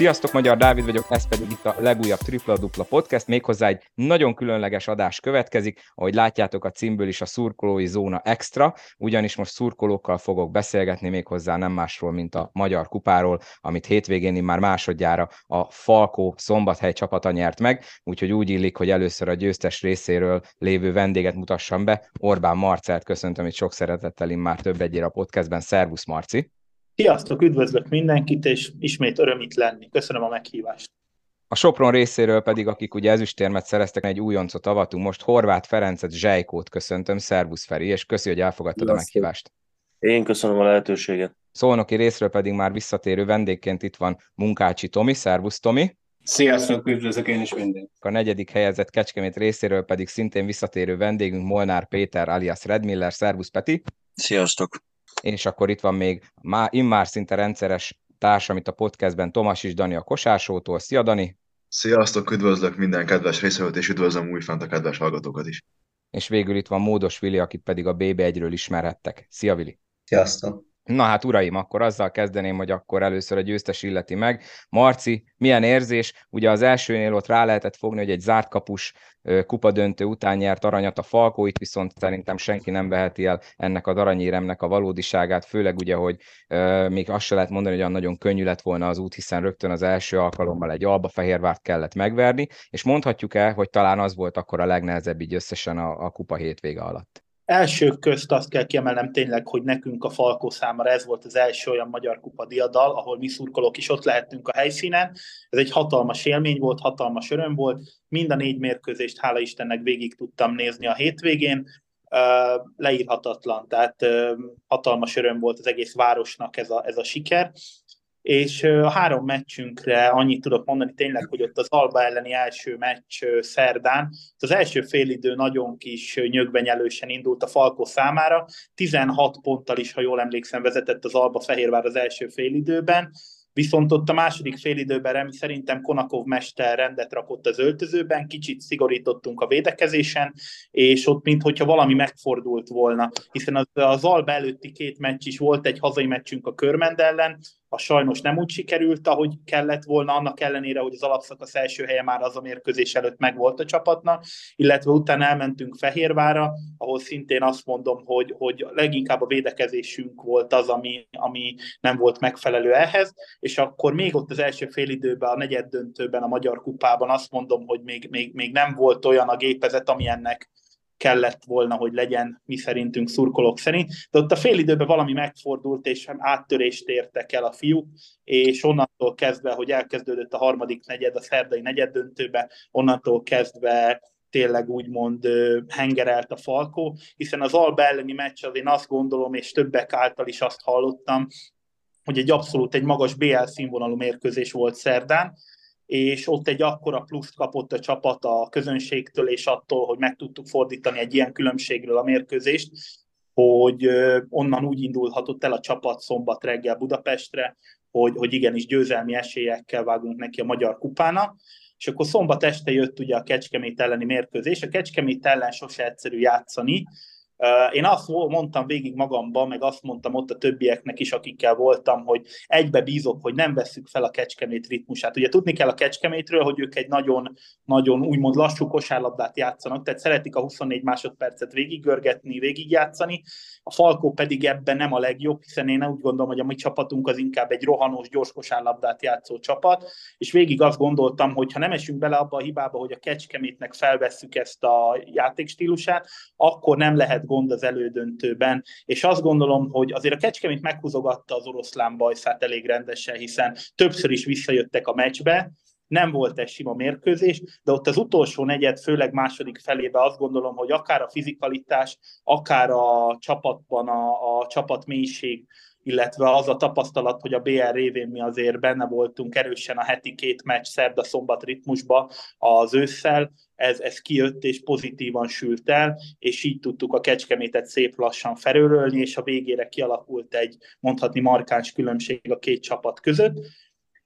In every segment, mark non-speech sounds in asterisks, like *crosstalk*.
Sziasztok, Magyar Dávid vagyok, ez pedig itt a legújabb Tripla Dupla Podcast, méghozzá egy nagyon különleges adás következik, ahogy látjátok a címből is a szurkolói zóna extra, ugyanis most szurkolókkal fogok beszélgetni méghozzá nem másról, mint a Magyar Kupáról, amit hétvégén már másodjára a Falkó Szombathely csapata nyert meg, úgyhogy úgy illik, hogy először a győztes részéről lévő vendéget mutassam be. Orbán Marcelt köszöntöm itt sok szeretettel már több egyére a podcastben. Szervusz Marci! Sziasztok, üdvözlök mindenkit, és ismét öröm itt lenni. Köszönöm a meghívást. A Sopron részéről pedig, akik ugye ezüstérmet szereztek, egy újoncot avatunk, most Horváth Ferencet, Zsejkót köszöntöm, szervusz Feri, és köszi, hogy elfogadtad Sziasztok. a meghívást. Én köszönöm a lehetőséget. Szolnoki részről pedig már visszatérő vendégként itt van Munkácsi Tomi, szervusz Tomi. Sziasztok, üdvözlök én is mindenkit. A negyedik helyezett Kecskemét részéről pedig szintén visszatérő vendégünk Molnár Péter alias Redmiller, szervusz Peti. Sziasztok és akkor itt van még má, immár szinte rendszeres társam itt a podcastben, Tomas is Dani a Kosársótól. Szia Dani! Sziasztok, üdvözlök minden kedves részvevőt, és üdvözlöm újfent a kedves hallgatókat is. És végül itt van Módos Vili, akit pedig a BB1-ről ismerhettek. Szia Vili! Sziasztok! Na hát uraim, akkor azzal kezdeném, hogy akkor először a győztes illeti meg. Marci, milyen érzés? Ugye az elsőnél ott rá lehetett fogni, hogy egy zárt kapus kupadöntő után nyert aranyat a Falkó, itt viszont szerintem senki nem veheti el ennek az aranyéremnek a valódiságát, főleg ugye, hogy még azt se lehet mondani, hogy olyan nagyon könnyű lett volna az út, hiszen rögtön az első alkalommal egy Alba Fehérvárt kellett megverni, és mondhatjuk el, hogy talán az volt akkor a legnehezebb így összesen a, a kupa hétvége alatt elsők közt azt kell kiemelnem tényleg, hogy nekünk a Falkó számára ez volt az első olyan Magyar Kupa diadal, ahol mi szurkolók is ott lehettünk a helyszínen. Ez egy hatalmas élmény volt, hatalmas öröm volt. Mind a négy mérkőzést, hála Istennek végig tudtam nézni a hétvégén. Leírhatatlan, tehát hatalmas öröm volt az egész városnak ez a, ez a siker, és a három meccsünkre annyit tudok mondani tényleg, hogy ott az Alba elleni első meccs szerdán, az első félidő nagyon kis nyögbenyelősen indult a Falko számára, 16 ponttal is, ha jól emlékszem, vezetett az Alba Fehérvár az első félidőben, Viszont ott a második félidőben Remi szerintem Konakov mester rendet rakott az öltözőben, kicsit szigorítottunk a védekezésen, és ott mintha valami megfordult volna, hiszen az, az Alba előtti két meccs is volt egy hazai meccsünk a Körmend ellen, a sajnos nem úgy sikerült, ahogy kellett volna, annak ellenére, hogy az alapszakasz első helye már az a mérkőzés előtt megvolt a csapatnak, illetve utána elmentünk Fehérvára, ahol szintén azt mondom, hogy, hogy leginkább a védekezésünk volt az, ami, ami nem volt megfelelő ehhez, és akkor még ott az első félidőben, a negyed döntőben, a Magyar Kupában azt mondom, hogy még, még, még nem volt olyan a gépezet, ami ennek kellett volna, hogy legyen mi szerintünk szurkolók szerint, de ott a fél időben valami megfordult, és áttörést értek el a fiúk, és onnantól kezdve, hogy elkezdődött a harmadik negyed, a szerdai negyed döntőbe, onnantól kezdve tényleg úgymond hengerelt a Falkó, hiszen az Alba elleni meccs az én azt gondolom, és többek által is azt hallottam, hogy egy abszolút egy magas BL színvonalú mérkőzés volt szerdán, és ott egy akkora pluszt kapott a csapat a közönségtől, és attól, hogy meg tudtuk fordítani egy ilyen különbségről a mérkőzést, hogy onnan úgy indulhatott el a csapat szombat reggel Budapestre, hogy, hogy igenis győzelmi esélyekkel vágunk neki a Magyar Kupának, és akkor szombat este jött ugye a Kecskemét elleni mérkőzés. A Kecskemét ellen sose egyszerű játszani, én azt mondtam végig magamban, meg azt mondtam ott a többieknek is, akikkel voltam, hogy egybe bízok, hogy nem veszük fel a kecskemét ritmusát. Ugye tudni kell a kecskemétről, hogy ők egy nagyon, nagyon úgymond lassú kosárlabdát játszanak, tehát szeretik a 24 másodpercet végiggörgetni, végigjátszani. A Falkó pedig ebben nem a legjobb, hiszen én úgy gondolom, hogy a mi csapatunk az inkább egy rohanós, gyors kosárlabdát játszó csapat, és végig azt gondoltam, hogy ha nem esünk bele abba a hibába, hogy a kecskemétnek felvesszük ezt a játékstílusát, akkor nem lehet gond az elődöntőben, és azt gondolom, hogy azért a Kecskemét meghúzogatta az oroszlán bajszát elég rendesen, hiszen többször is visszajöttek a meccsbe, nem volt egy sima mérkőzés, de ott az utolsó negyed, főleg második felébe azt gondolom, hogy akár a fizikalitás, akár a csapatban a, a csapat mélység, illetve az a tapasztalat, hogy a BR révén mi azért benne voltunk erősen a heti két meccs szerda-szombat ritmusba az ősszel, ez, ez kijött és pozitívan sült el, és így tudtuk a kecskemétet szép lassan felőrölni, és a végére kialakult egy mondhatni markáns különbség a két csapat között.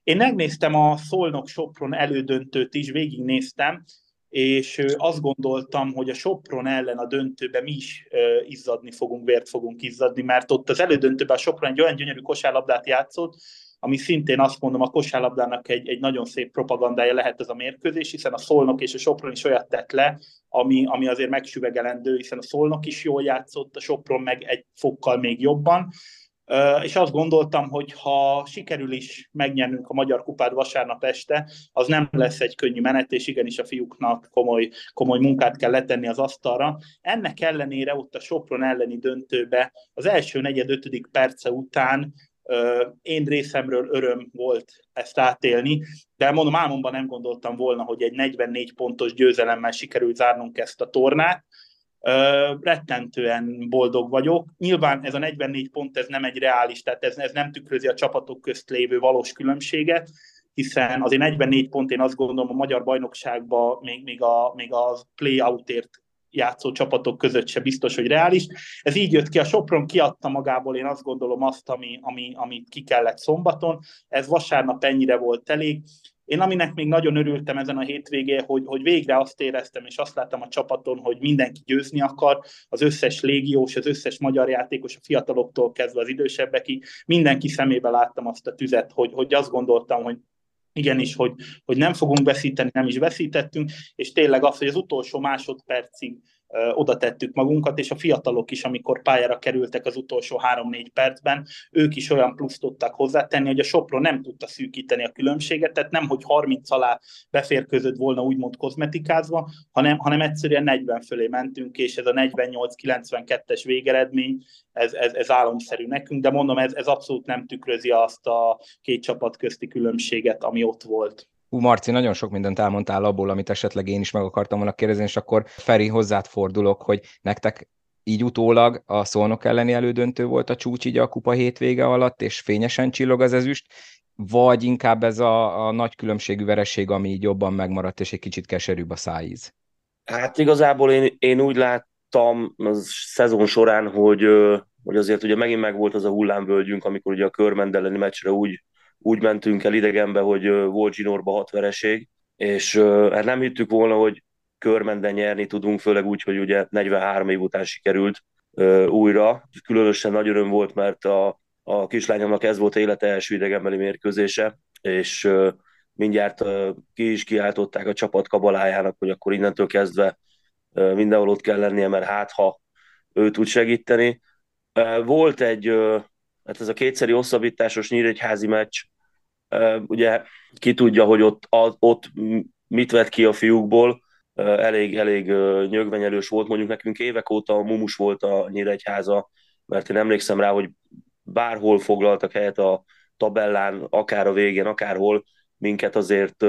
Én megnéztem a Szolnok Sopron elődöntőt is, végignéztem, és azt gondoltam, hogy a Sopron ellen a döntőben mi is izzadni fogunk, vért fogunk izzadni, mert ott az elődöntőben a Sopron egy olyan gyönyörű kosárlabdát játszott, ami szintén azt mondom, a kosárlabdának egy, egy nagyon szép propagandája lehet ez a mérkőzés, hiszen a Szolnok és a Sopron is olyat tett le, ami, ami azért megsüvegelendő, hiszen a Szolnok is jól játszott, a Sopron meg egy fokkal még jobban, és azt gondoltam, hogy ha sikerül is megnyernünk a Magyar Kupát vasárnap este, az nem lesz egy könnyű menet, és igenis a fiúknak komoly, komoly munkát kell letenni az asztalra. Ennek ellenére ott a Sopron elleni döntőbe az első negyed ötödik perce után én részemről öröm volt ezt átélni, de mondom, álmomban nem gondoltam volna, hogy egy 44 pontos győzelemmel sikerül zárnunk ezt a tornát, rettentően boldog vagyok. Nyilván ez a 44 pont ez nem egy reális, tehát ez, ez nem tükrözi a csapatok közt lévő valós különbséget, hiszen azért 44 pont én azt gondolom a magyar bajnokságban még, még, a, még a play-outért játszó csapatok között se biztos, hogy reális. Ez így jött ki, a Sopron kiadta magából, én azt gondolom azt, ami, ami, amit ki kellett szombaton. Ez vasárnap ennyire volt elég. Én aminek még nagyon örültem ezen a hétvégén, hogy, hogy végre azt éreztem, és azt láttam a csapaton, hogy mindenki győzni akar, az összes légiós, az összes magyar játékos, a fiataloktól kezdve az idősebbekig, mindenki szemébe láttam azt a tüzet, hogy, hogy azt gondoltam, hogy igenis, hogy, hogy nem fogunk veszíteni, nem is veszítettünk, és tényleg az, hogy az utolsó másodpercig oda tettük magunkat, és a fiatalok is, amikor pályára kerültek az utolsó három-négy percben, ők is olyan plusz tudtak hozzátenni, hogy a Sopron nem tudta szűkíteni a különbséget, tehát nem, hogy 30 alá beférközött volna úgymond kozmetikázva, hanem, hanem egyszerűen 40 fölé mentünk, és ez a 48-92-es végeredmény, ez, ez, ez álomszerű nekünk, de mondom, ez, ez abszolút nem tükrözi azt a két csapat közti különbséget, ami ott volt. Hú, Marci, nagyon sok mindent elmondtál abból, amit esetleg én is meg akartam volna kérdezni, és akkor Feri, hozzád fordulok, hogy nektek így utólag a szolnok elleni elődöntő volt a csúcs így a kupa hétvége alatt, és fényesen csillog az ezüst, vagy inkább ez a, a nagy különbségű vereség, ami így jobban megmaradt, és egy kicsit keserűbb a szájíz? Hát igazából én, én úgy láttam a szezon során, hogy, hogy azért ugye megint megvolt az a hullámvölgyünk, amikor ugye a körmend elleni meccsre úgy úgy mentünk el idegenbe, hogy volt zsinórba hat vereség, és hát nem hittük volna, hogy körmenden nyerni tudunk, főleg úgy, hogy ugye 43 év után sikerült újra. Különösen nagy öröm volt, mert a, a kislányomnak ez volt élete első idegenbeli mérkőzése, és mindjárt ki is kiáltották a csapat kabalájának, hogy akkor innentől kezdve mindenhol ott kell lennie, mert hát ha ő tud segíteni. Volt egy, hát ez a kétszeri hosszabbításos nyíregyházi meccs, ugye ki tudja, hogy ott, ott mit vett ki a fiúkból, elég, elég nyögvenyelős volt, mondjuk nekünk évek óta a mumus volt a Nyíregyháza, mert én emlékszem rá, hogy bárhol foglaltak helyet a tabellán, akár a végén, akárhol, minket azért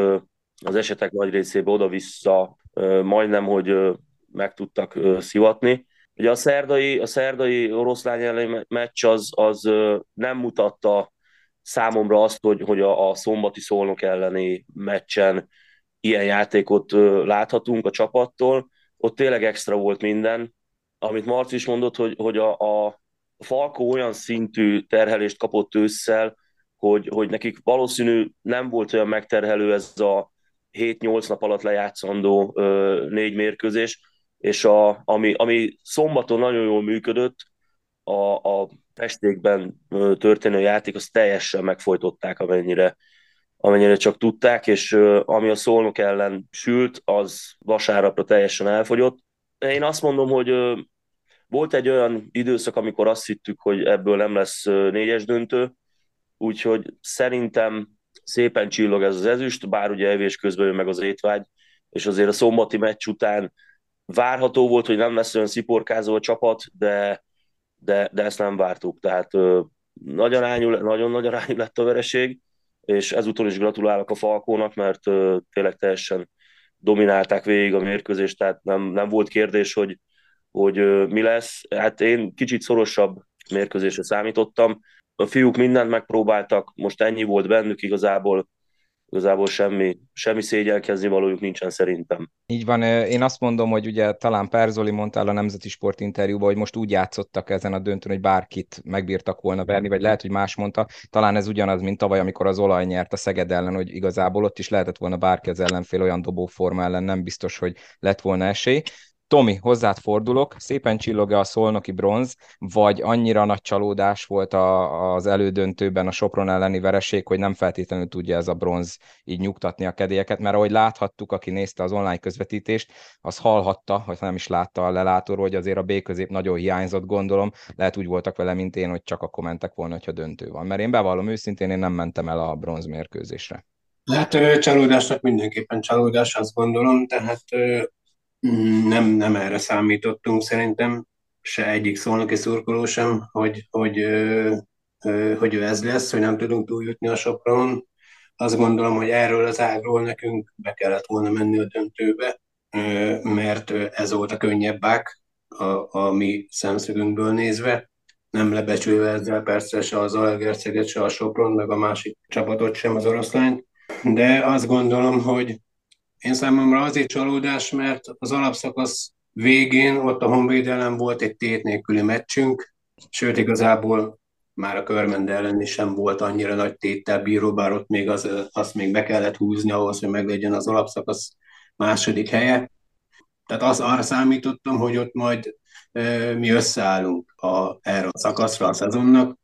az esetek nagy részében oda-vissza majdnem, hogy meg tudtak szivatni. Ugye a szerdai, a szerdai oroszlány elleni meccs az, az nem mutatta számomra azt, hogy, hogy a, a szombati szolnok elleni meccsen ilyen játékot láthatunk a csapattól, ott tényleg extra volt minden. Amit Marci is mondott, hogy, hogy a, a Falkó olyan szintű terhelést kapott ősszel, hogy, hogy nekik valószínű nem volt olyan megterhelő ez a 7-8 nap alatt lejátszandó ö, négy mérkőzés, és a, ami, ami szombaton nagyon jól működött, a, a pestékben történő játék, azt teljesen megfojtották, amennyire, amennyire csak tudták, és ami a szolnok ellen sült, az vasárnapra teljesen elfogyott. Én azt mondom, hogy volt egy olyan időszak, amikor azt hittük, hogy ebből nem lesz négyes döntő, úgyhogy szerintem szépen csillog ez az ezüst, bár ugye evés közben jön meg az étvágy, és azért a szombati meccs után várható volt, hogy nem lesz olyan sziporkázó a csapat, de de, de ezt nem vártuk, tehát nagyon, ányul, nagyon nagy arányú lett a vereség, és ezúttal is gratulálok a Falkónak, mert tényleg teljesen dominálták végig a mérkőzést, tehát nem, nem volt kérdés, hogy, hogy mi lesz. Hát én kicsit szorosabb mérkőzésre számítottam. A fiúk mindent megpróbáltak, most ennyi volt bennük igazából, igazából semmi, semmi szégyelkezni valójuk nincsen szerintem. Így van, én azt mondom, hogy ugye talán Perzoli mondta el a Nemzeti Sport interjúban, hogy most úgy játszottak ezen a döntőn, hogy bárkit megbírtak volna verni, vagy lehet, hogy más mondta. Talán ez ugyanaz, mint tavaly, amikor az olaj nyert a Szeged ellen, hogy igazából ott is lehetett volna bárki az ellenfél olyan dobóforma ellen, nem biztos, hogy lett volna esély Tomi, hozzád fordulok, szépen csillog a szolnoki bronz, vagy annyira nagy csalódás volt a, az elődöntőben a Sopron elleni vereség, hogy nem feltétlenül tudja ez a bronz így nyugtatni a kedélyeket, mert ahogy láthattuk, aki nézte az online közvetítést, az hallhatta, vagy nem is látta a lelátóról, hogy azért a B közép nagyon hiányzott, gondolom, lehet úgy voltak vele, mint én, hogy csak a kommentek volna, hogyha döntő van. Mert én bevallom őszintén, én nem mentem el a bronz mérkőzésre. Hát csalódásnak mindenképpen csalódás, azt gondolom, tehát nem, nem erre számítottunk szerintem, se egyik szolnoki szurkoló sem, hogy, hogy, hogy ő ez lesz, hogy nem tudunk túljutni a Sopron. Azt gondolom, hogy erről az ágról nekünk be kellett volna menni a döntőbe, mert ez volt a könnyebb bák a, a mi szemszögünkből nézve. Nem lebecsülve ezzel persze se az Algerceget, se a Sopron, meg a másik csapatot sem, az oroszlányt. De azt gondolom, hogy én számomra azért csalódás, mert az alapszakasz végén ott a Honvéd volt egy tét nélküli meccsünk, sőt igazából már a Körmend ellen is sem volt annyira nagy téttel bíró, bár ott még az, azt még be kellett húzni ahhoz, hogy meglegyen az alapszakasz második helye. Tehát az, arra számítottam, hogy ott majd e, mi összeállunk a, erre a szakaszra a szezonnak,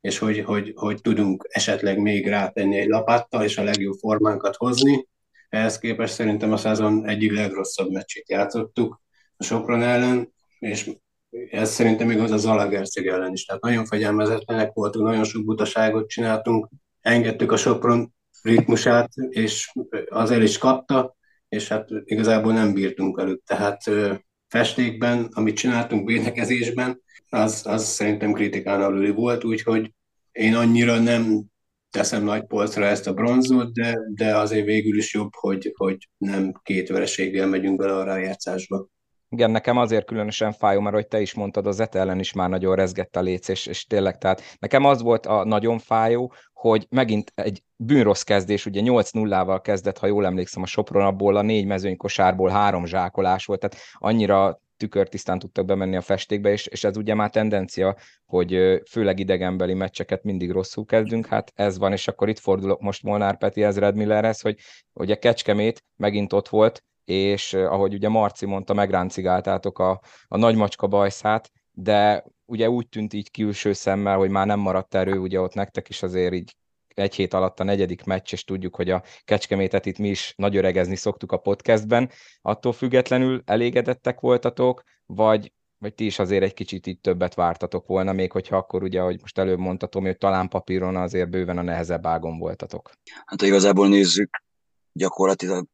és hogy, hogy, hogy tudunk esetleg még rátenni egy lapáttal, és a legjobb formánkat hozni. Ehhez képest szerintem a szezon egyik legrosszabb meccsét játszottuk a Sopron ellen, és ez szerintem igaz az Zalagerszeg ellen is. Tehát nagyon fegyelmezetlenek voltunk, nagyon sok butaságot csináltunk, engedtük a Sopron ritmusát, és az el is kapta, és hát igazából nem bírtunk velük. Tehát festékben, amit csináltunk védekezésben, az, az szerintem kritikán aluli volt, úgyhogy én annyira nem teszem nagy polcra ezt a bronzot, de, de azért végül is jobb, hogy, hogy nem két vereséggel megyünk bele a rájátszásba. Igen, nekem azért különösen fájó, mert hogy te is mondtad, az Zete ellen is már nagyon rezgett a léc, és, és tényleg, tehát nekem az volt a nagyon fájó, hogy megint egy bűnrossz kezdés, ugye 8-0-val kezdett, ha jól emlékszem, a Sopron abból a négy mezőny kosárból három zsákolás volt, tehát annyira tükörtisztán tudtak bemenni a festékbe, és, és ez ugye már tendencia, hogy főleg idegenbeli meccseket mindig rosszul kezdünk, hát ez van, és akkor itt fordulok most Molnár Peti ez Red Millerhez, hogy ugye Kecskemét megint ott volt, és ahogy ugye Marci mondta, megráncigáltátok a, a nagy macska bajszát, de ugye úgy tűnt így külső szemmel, hogy már nem maradt erő, ugye ott nektek is azért így egy hét alatt a negyedik meccs, és tudjuk, hogy a Kecskemétet itt mi is nagy öregezni szoktuk a podcastben. Attól függetlenül elégedettek voltatok, vagy, vagy ti is azért egy kicsit itt többet vártatok volna, még hogyha akkor ugye, ahogy most előbb mondtatom, hogy talán papíron azért bőven a nehezebb ágon voltatok. Hát ha igazából nézzük, gyakorlatilag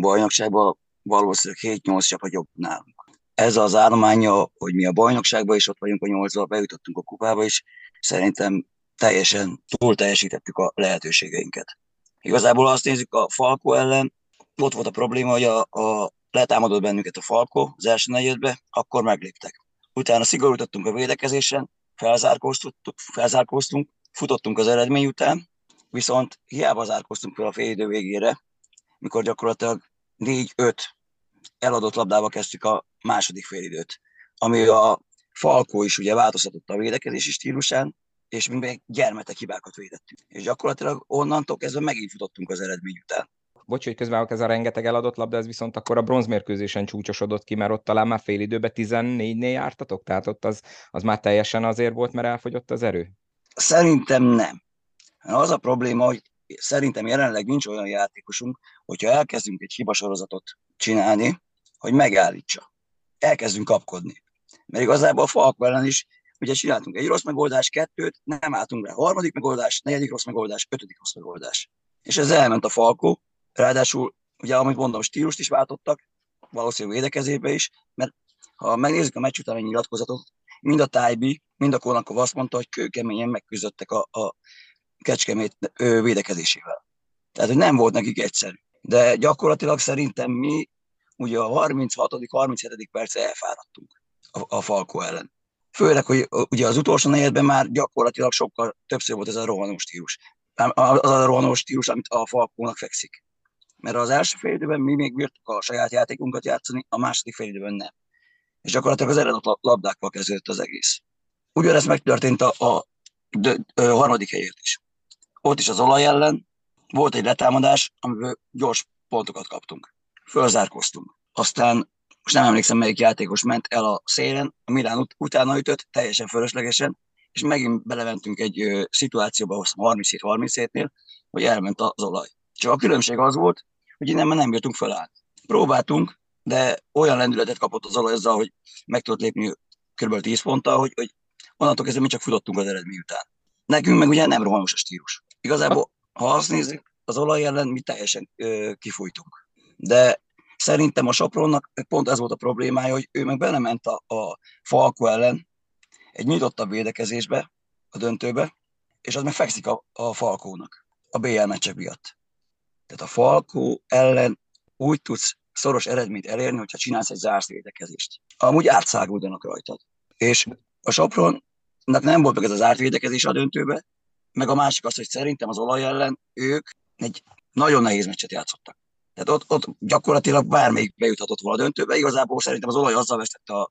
bajnokságban valószínűleg 7-8 csapat jobb nálunk. Ez az állománya, hogy mi a bajnokságban is ott vagyunk a 8 bejutottunk a kupába is, szerintem teljesen túl teljesítettük a lehetőségeinket. Igazából azt nézzük a Falko ellen, ott volt a probléma, hogy a, a letámadott bennünket a Falko az első negyedbe, akkor megléptek. Utána szigorítottunk a védekezésen, felzárkóztunk, felzárkóztunk, futottunk az eredmény után, viszont hiába zárkóztunk fel a félidő végére, mikor gyakorlatilag 4-5 eladott labdába kezdtük a második félidőt, ami a Falkó is ugye változtatott a védekezési stílusán, és mi még gyermetek hibákat védettünk. És gyakorlatilag onnantól kezdve megint futottunk az eredmény után. Bocs, hogy közben ez a rengeteg eladott labda, ez viszont akkor a bronzmérkőzésen csúcsosodott ki, mert ott talán már fél időben 14-nél jártatok? Tehát ott az, az már teljesen azért volt, mert elfogyott az erő? Szerintem nem. Az a probléma, hogy szerintem jelenleg nincs olyan játékosunk, hogyha elkezdünk egy hibasorozatot csinálni, hogy megállítsa. Elkezdünk kapkodni. Mert igazából a Falko ellen is ugye csináltunk egy rossz megoldás, kettőt, nem álltunk rá. Harmadik megoldás, negyedik rossz megoldás, ötödik rossz megoldás. És ez elment a Falkó, ráadásul, ugye, amit mondom, stílust is váltottak, valószínűleg védekezébe is, mert ha megnézzük a meccs utáni nyilatkozatot, mind a Tájbi, mind a Konakov azt mondta, hogy kőkeményen megküzdöttek a, a Kecskemét ő, védekezésével. Tehát, hogy nem volt nekik egyszerű. De gyakorlatilag szerintem mi ugye a 36 37 perc elfáradtunk a, a Falkó ellen. Főleg, hogy ugye az utolsó negyedben már gyakorlatilag sokkal többször volt ez a rohanó stílus. Az a rohanó stílus, amit a Falkónak fekszik. Mert az első fél időben mi még bírtuk a saját játékunkat játszani, a második fél időben nem. És gyakorlatilag az eredet labdákkal kezdődött az egész. Ugyanezt megtörtént a, a, a, a harmadik helyért is. Ott is az olaj ellen volt egy letámadás, amiből gyors pontokat kaptunk. Fölzárkoztunk. Aztán most nem emlékszem, melyik játékos ment el a szélen, a Milán ut- utána ütött, teljesen fölöslegesen, és megint belementünk egy ö, szituációba, 37-37-nél, hogy elment az olaj. Csak a különbség az volt, hogy innen már nem bírtunk felállni. Próbáltunk, de olyan lendületet kapott az olaj azzal, hogy meg tudott lépni kb. 10 ponttal, hogy, hogy onnantól kezdve mi csak futottunk az eredmény után. Nekünk meg ugye nem rohanos a stílus. Igazából, ha azt nézzük, az olaj ellen mi teljesen ö, kifújtunk. De szerintem a Sopronnak pont ez volt a problémája, hogy ő meg belement a, a Falko ellen egy nyitottabb védekezésbe, a döntőbe, és az meg fekszik a, a Falkónak, a BL meccsek miatt. Tehát a Falkó ellen úgy tudsz szoros eredményt elérni, hogyha csinálsz egy zárt védekezést. Amúgy átszáguldanak rajtad. És a Sopronnak nem volt meg ez az zárt védekezés a döntőbe, meg a másik az, hogy szerintem az olaj ellen ők egy nagyon nehéz meccset játszottak. Tehát ott, ott gyakorlatilag bármelyik bejuthatott volna a döntőbe. Igazából szerintem az olaj azzal vesztette a,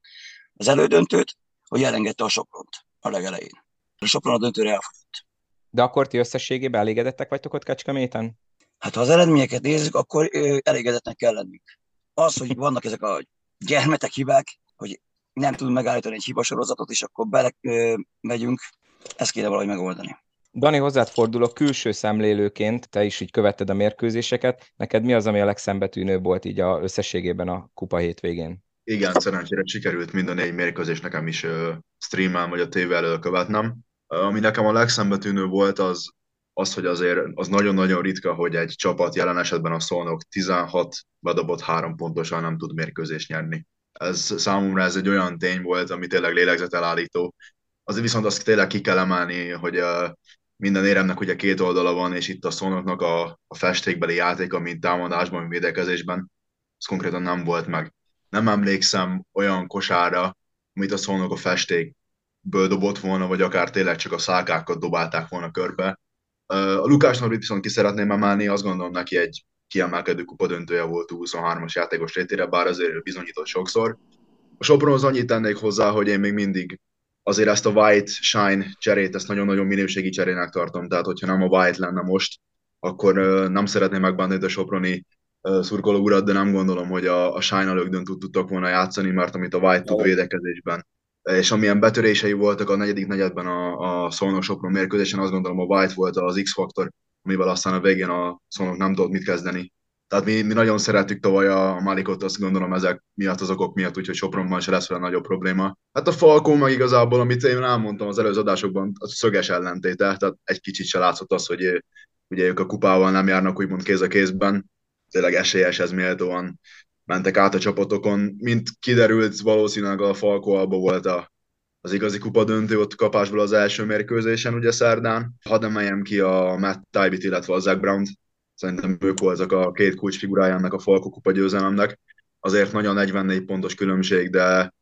az elődöntőt, hogy elengedte a Sopront a legelején. A Sopron a döntőre elfogyott. De akkor ti összességében elégedettek vagytok ott Kecskeméten? Hát ha az eredményeket nézzük, akkor elégedetnek kell lennünk. Az, hogy vannak ezek a gyermetek hibák, hogy nem tudunk megállítani egy hibasorozatot, és akkor bele ö, megyünk, ezt kéne valahogy megoldani. Dani, hozzád fordulok, külső szemlélőként, te is így követted a mérkőzéseket. Neked mi az, ami a legszembetűnőbb volt így a összességében a kupa hétvégén? Igen, szerencsére sikerült mind a négy mérkőzés nekem is streamel vagy a tévé elől követnem. Ami nekem a legszembetűnő volt, az, az, hogy azért az nagyon-nagyon ritka, hogy egy csapat jelen esetben a Szolnok 16 bedobott három pontosan nem tud mérkőzést nyerni. Ez számomra ez egy olyan tény volt, ami tényleg lélegzetelállító. Azért viszont azt tényleg ki kell emelni, hogy minden éremnek ugye két oldala van, és itt a Szolnoknak a, a festékbeli játéka, mint támadásban, mint védekezésben, ez konkrétan nem volt meg. Nem emlékszem olyan kosára, amit a Szolnok a festékből dobott volna, vagy akár tényleg csak a szálkákat dobálták volna körbe. A Lukás Norbit viszont ki szeretném emelni, azt gondolom neki egy kiemelkedő kupadöntője volt 23-as játékos rétére, bár azért bizonyított sokszor. A Sopronhoz annyit tennék hozzá, hogy én még mindig azért ezt a White Shine cserét, ezt nagyon-nagyon minőségi cserének tartom, tehát hogyha nem a White lenne most, akkor nem szeretném megbánni a Soproni szurkoló urat, de nem gondolom, hogy a, a Shine lögdön tudtak volna játszani, mert amit a White tud védekezésben, és amilyen betörései voltak a negyedik negyedben a, a Szolnok Sopron mérkőzésen, azt gondolom a White volt az X-faktor, amivel aztán a végén a Szolnok nem tudott mit kezdeni. Tehát mi, mi nagyon szerettük tavaly a Malikot, azt gondolom ezek miatt az okok miatt, úgyhogy Sopronban se lesz olyan nagyobb probléma. Hát a Falcon meg igazából, amit én elmondtam az előző adásokban, az szöges ellentéte, tehát egy kicsit se látszott az, hogy ugye ők a kupával nem járnak úgymond kéz a kézben, tényleg esélyeshez méltóan mentek át a csapatokon. Mint kiderült, valószínűleg a Falco Alba volt a, az igazi kupa döntő ott kapásból az első mérkőzésen, ugye szerdán. Hadd emeljem ki a Matt Tybit, illetve a Zach Brown-t. Szerintem ők voltak a két kulcsfigurájának a Falco kupa győzelemnek. Azért nagyon 44 pontos különbség, de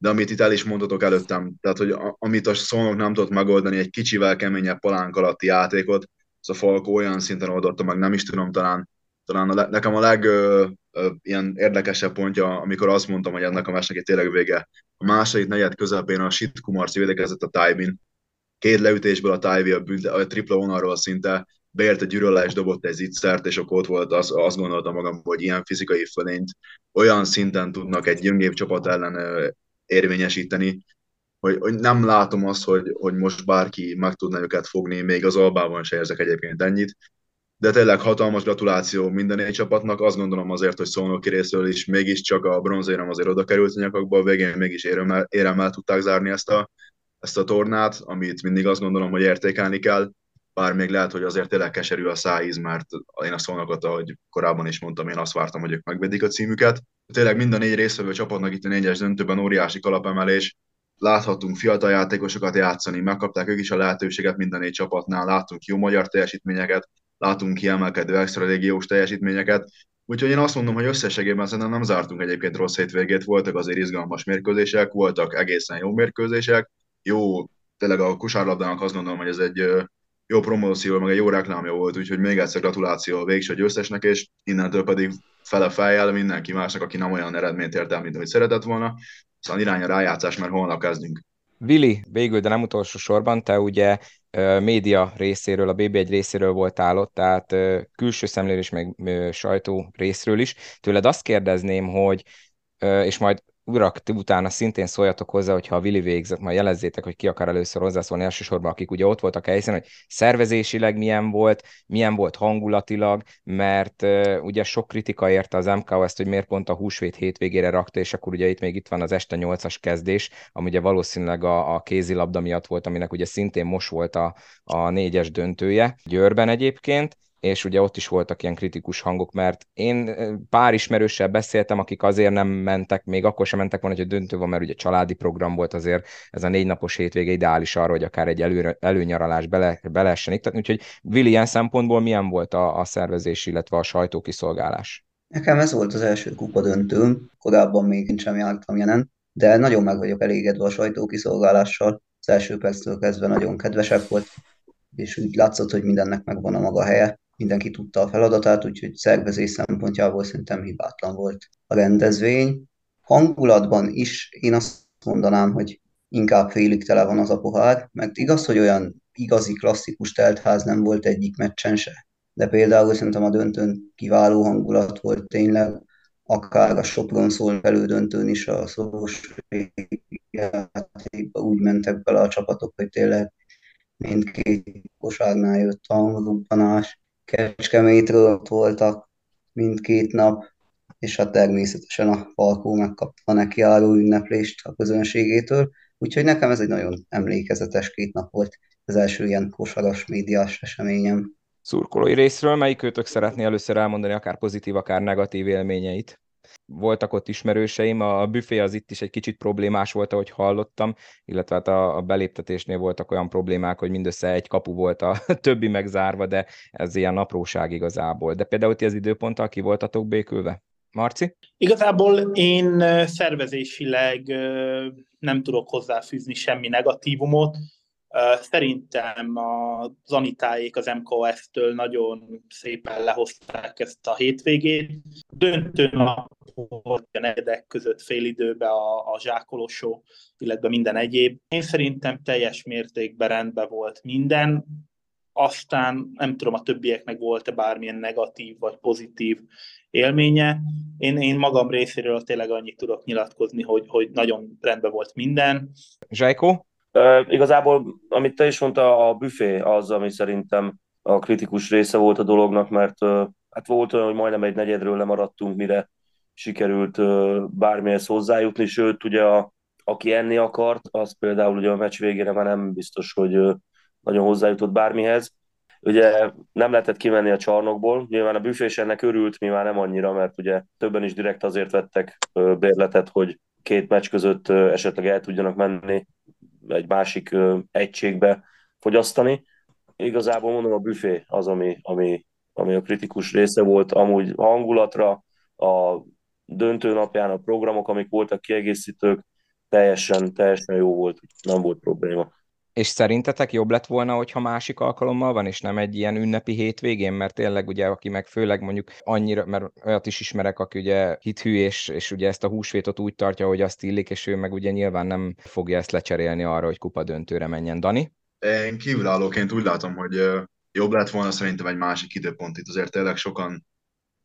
de amit itt el is mondhatok előttem, tehát hogy amit a Szolnok nem tudott megoldani, egy kicsivel keményebb palánk alatti játékot, az a Falco olyan szinten oldotta meg, nem is tudom, talán talán a, nekem a leg ö, ö, ilyen érdekesebb pontja, amikor azt mondtam, hogy ennek a meccsnek tényleg vége. A második negyed közepén a Sit Kumarci védekezett a Tájbin. Két leütésből a Tájvi a, bűnt, a tripla vonalról szinte beért a gyűröle és dobott egy zicsert, és akkor ott volt, az, azt gondoltam magam, hogy ilyen fizikai fölényt olyan szinten tudnak egy gyöngébb csapat ellen érvényesíteni, hogy, hogy nem látom azt, hogy, hogy most bárki meg tudna őket fogni, még az albában se érzek egyébként ennyit, de tényleg hatalmas gratuláció minden négy csapatnak. Azt gondolom azért, hogy Szolnoki részről is mégiscsak a bronzérem azért oda került a nyakakba, a végén mégis éremmel, éremmel tudták zárni ezt a, ezt a tornát, amit mindig azt gondolom, hogy értékelni kell, bár még lehet, hogy azért tényleg keserű a szájíz, mert én a szolnokot, ahogy korábban is mondtam, én azt vártam, hogy ők megvedik a címüket. Tényleg minden négy részvevő csapatnak itt a négyes döntőben óriási kalapemelés, láthatunk fiatal játékosokat játszani, megkapták ők is a lehetőséget minden négy csapatnál, láttunk jó magyar teljesítményeket, látunk kiemelkedő extra légiós teljesítményeket. Úgyhogy én azt mondom, hogy összességében szerintem nem zártunk egyébként rossz hétvégét, voltak azért izgalmas mérkőzések, voltak egészen jó mérkőzések, jó, tényleg a kosárlabdának azt gondolom, hogy ez egy jó promóció, meg egy jó reklámja volt, úgyhogy még egyszer gratuláció a végső győztesnek, és innentől pedig fele fejjel mindenki másnak, aki nem olyan eredményt ért el, mint ahogy szeretett volna. Szóval irány a rájátszás, mert holnap kezdünk. Vili, végül, de nem utolsó sorban, te ugye média részéről, a BB1 részéről voltál ott, tehát külső szemlélés, meg sajtó részről is. Tőled azt kérdezném, hogy és majd urak, ti utána szintén szóljatok hozzá, hogyha a Vili végzett, majd jelezzétek, hogy ki akar először hozzászólni. Elsősorban, akik ugye ott voltak a helyszínen, hogy szervezésileg milyen volt, milyen volt hangulatilag, mert uh, ugye sok kritika érte az MK ezt, hogy miért pont a húsvét hétvégére rakta, és akkor ugye itt még itt van az este 8-as kezdés, ami ugye valószínűleg a, a kézilabda miatt volt, aminek ugye szintén most volt a, a négyes döntője, Győrben egyébként, és ugye ott is voltak ilyen kritikus hangok, mert én pár ismerőssel beszéltem, akik azért nem mentek, még akkor sem mentek volna, hogy a döntő van, mert ugye családi program volt azért, ez a négy napos hétvége ideális arra, hogy akár egy elő, előnyaralás bele, bele lehessen iktatni, úgyhogy Vili ilyen szempontból milyen volt a, a szervezés, illetve a sajtókiszolgálás? Nekem ez volt az első kupa döntőm, korábban még sem jártam jelen, de nagyon meg vagyok elégedve a sajtókiszolgálással. Az első perctől kezdve nagyon kedvesek volt, és úgy látszott, hogy mindennek megvan a maga helye mindenki tudta a feladatát, úgyhogy szervezés szempontjából szerintem hibátlan volt a rendezvény. Hangulatban is én azt mondanám, hogy inkább félig tele van az a pohár, mert igaz, hogy olyan igazi klasszikus teltház nem volt egyik meccsen se. De például szerintem a döntőn kiváló hangulat volt tényleg, akár a Sopron szól elődöntőn is a szoros játékba úgy mentek bele a csapatok, hogy tényleg mindkét kosárnál jött a hangrubbanás, Kecskemétről ott voltak mindkét nap, és hát természetesen a Falkó megkapta a nekiálló ünneplést a közönségétől, úgyhogy nekem ez egy nagyon emlékezetes két nap volt, az első ilyen kosaras médiás eseményem. Szurkolói részről melyik őtök szeretné először elmondani akár pozitív, akár negatív élményeit? Voltak ott ismerőseim, a büfé az itt is egy kicsit problémás volt, ahogy hallottam, illetve hát a, beléptetésnél voltak olyan problémák, hogy mindössze egy kapu volt a *laughs* többi megzárva, de ez ilyen apróság igazából. De például ti az időponttal ki voltatok békülve? Marci? Igazából én szervezésileg nem tudok hozzáfűzni semmi negatívumot. Szerintem a Zanitáék az MKS-től nagyon szépen lehozták ezt a hétvégét. Döntő nap volt a negyedek között fél időbe a, a zsákolosó, illetve minden egyéb. Én szerintem teljes mértékben rendben volt minden, aztán nem tudom, a többieknek volt-e bármilyen negatív vagy pozitív élménye. Én, én magam részéről tényleg annyit tudok nyilatkozni, hogy, hogy nagyon rendben volt minden. Zsájkó? Uh, igazából, amit te is mondta, a büfé az, ami szerintem a kritikus része volt a dolognak, mert hát volt olyan, hogy majdnem egy negyedről lemaradtunk, mire sikerült bármihez hozzájutni, sőt, ugye a, aki enni akart, az például ugye a meccs végére már nem biztos, hogy nagyon hozzájutott bármihez. Ugye nem lehetett kimenni a csarnokból, nyilván a büfés ennek örült, mi már nem annyira, mert ugye többen is direkt azért vettek bérletet, hogy két meccs között esetleg el tudjanak menni egy másik egységbe fogyasztani. Igazából mondom, a büfé az, ami, ami, ami a kritikus része volt, amúgy hangulatra, a döntő napján a programok, amik voltak kiegészítők, teljesen, teljesen jó volt, nem volt probléma. És szerintetek jobb lett volna, hogyha másik alkalommal van, és nem egy ilyen ünnepi hétvégén, mert tényleg ugye, aki meg főleg mondjuk annyira, mert olyat is ismerek, aki ugye hithű, és, és ugye ezt a húsvétot úgy tartja, hogy azt illik, és ő meg ugye nyilván nem fogja ezt lecserélni arra, hogy kupa döntőre menjen. Dani? Én kívülállóként úgy látom, hogy jobb lett volna szerintem egy másik időpont. Itt azért tényleg sokan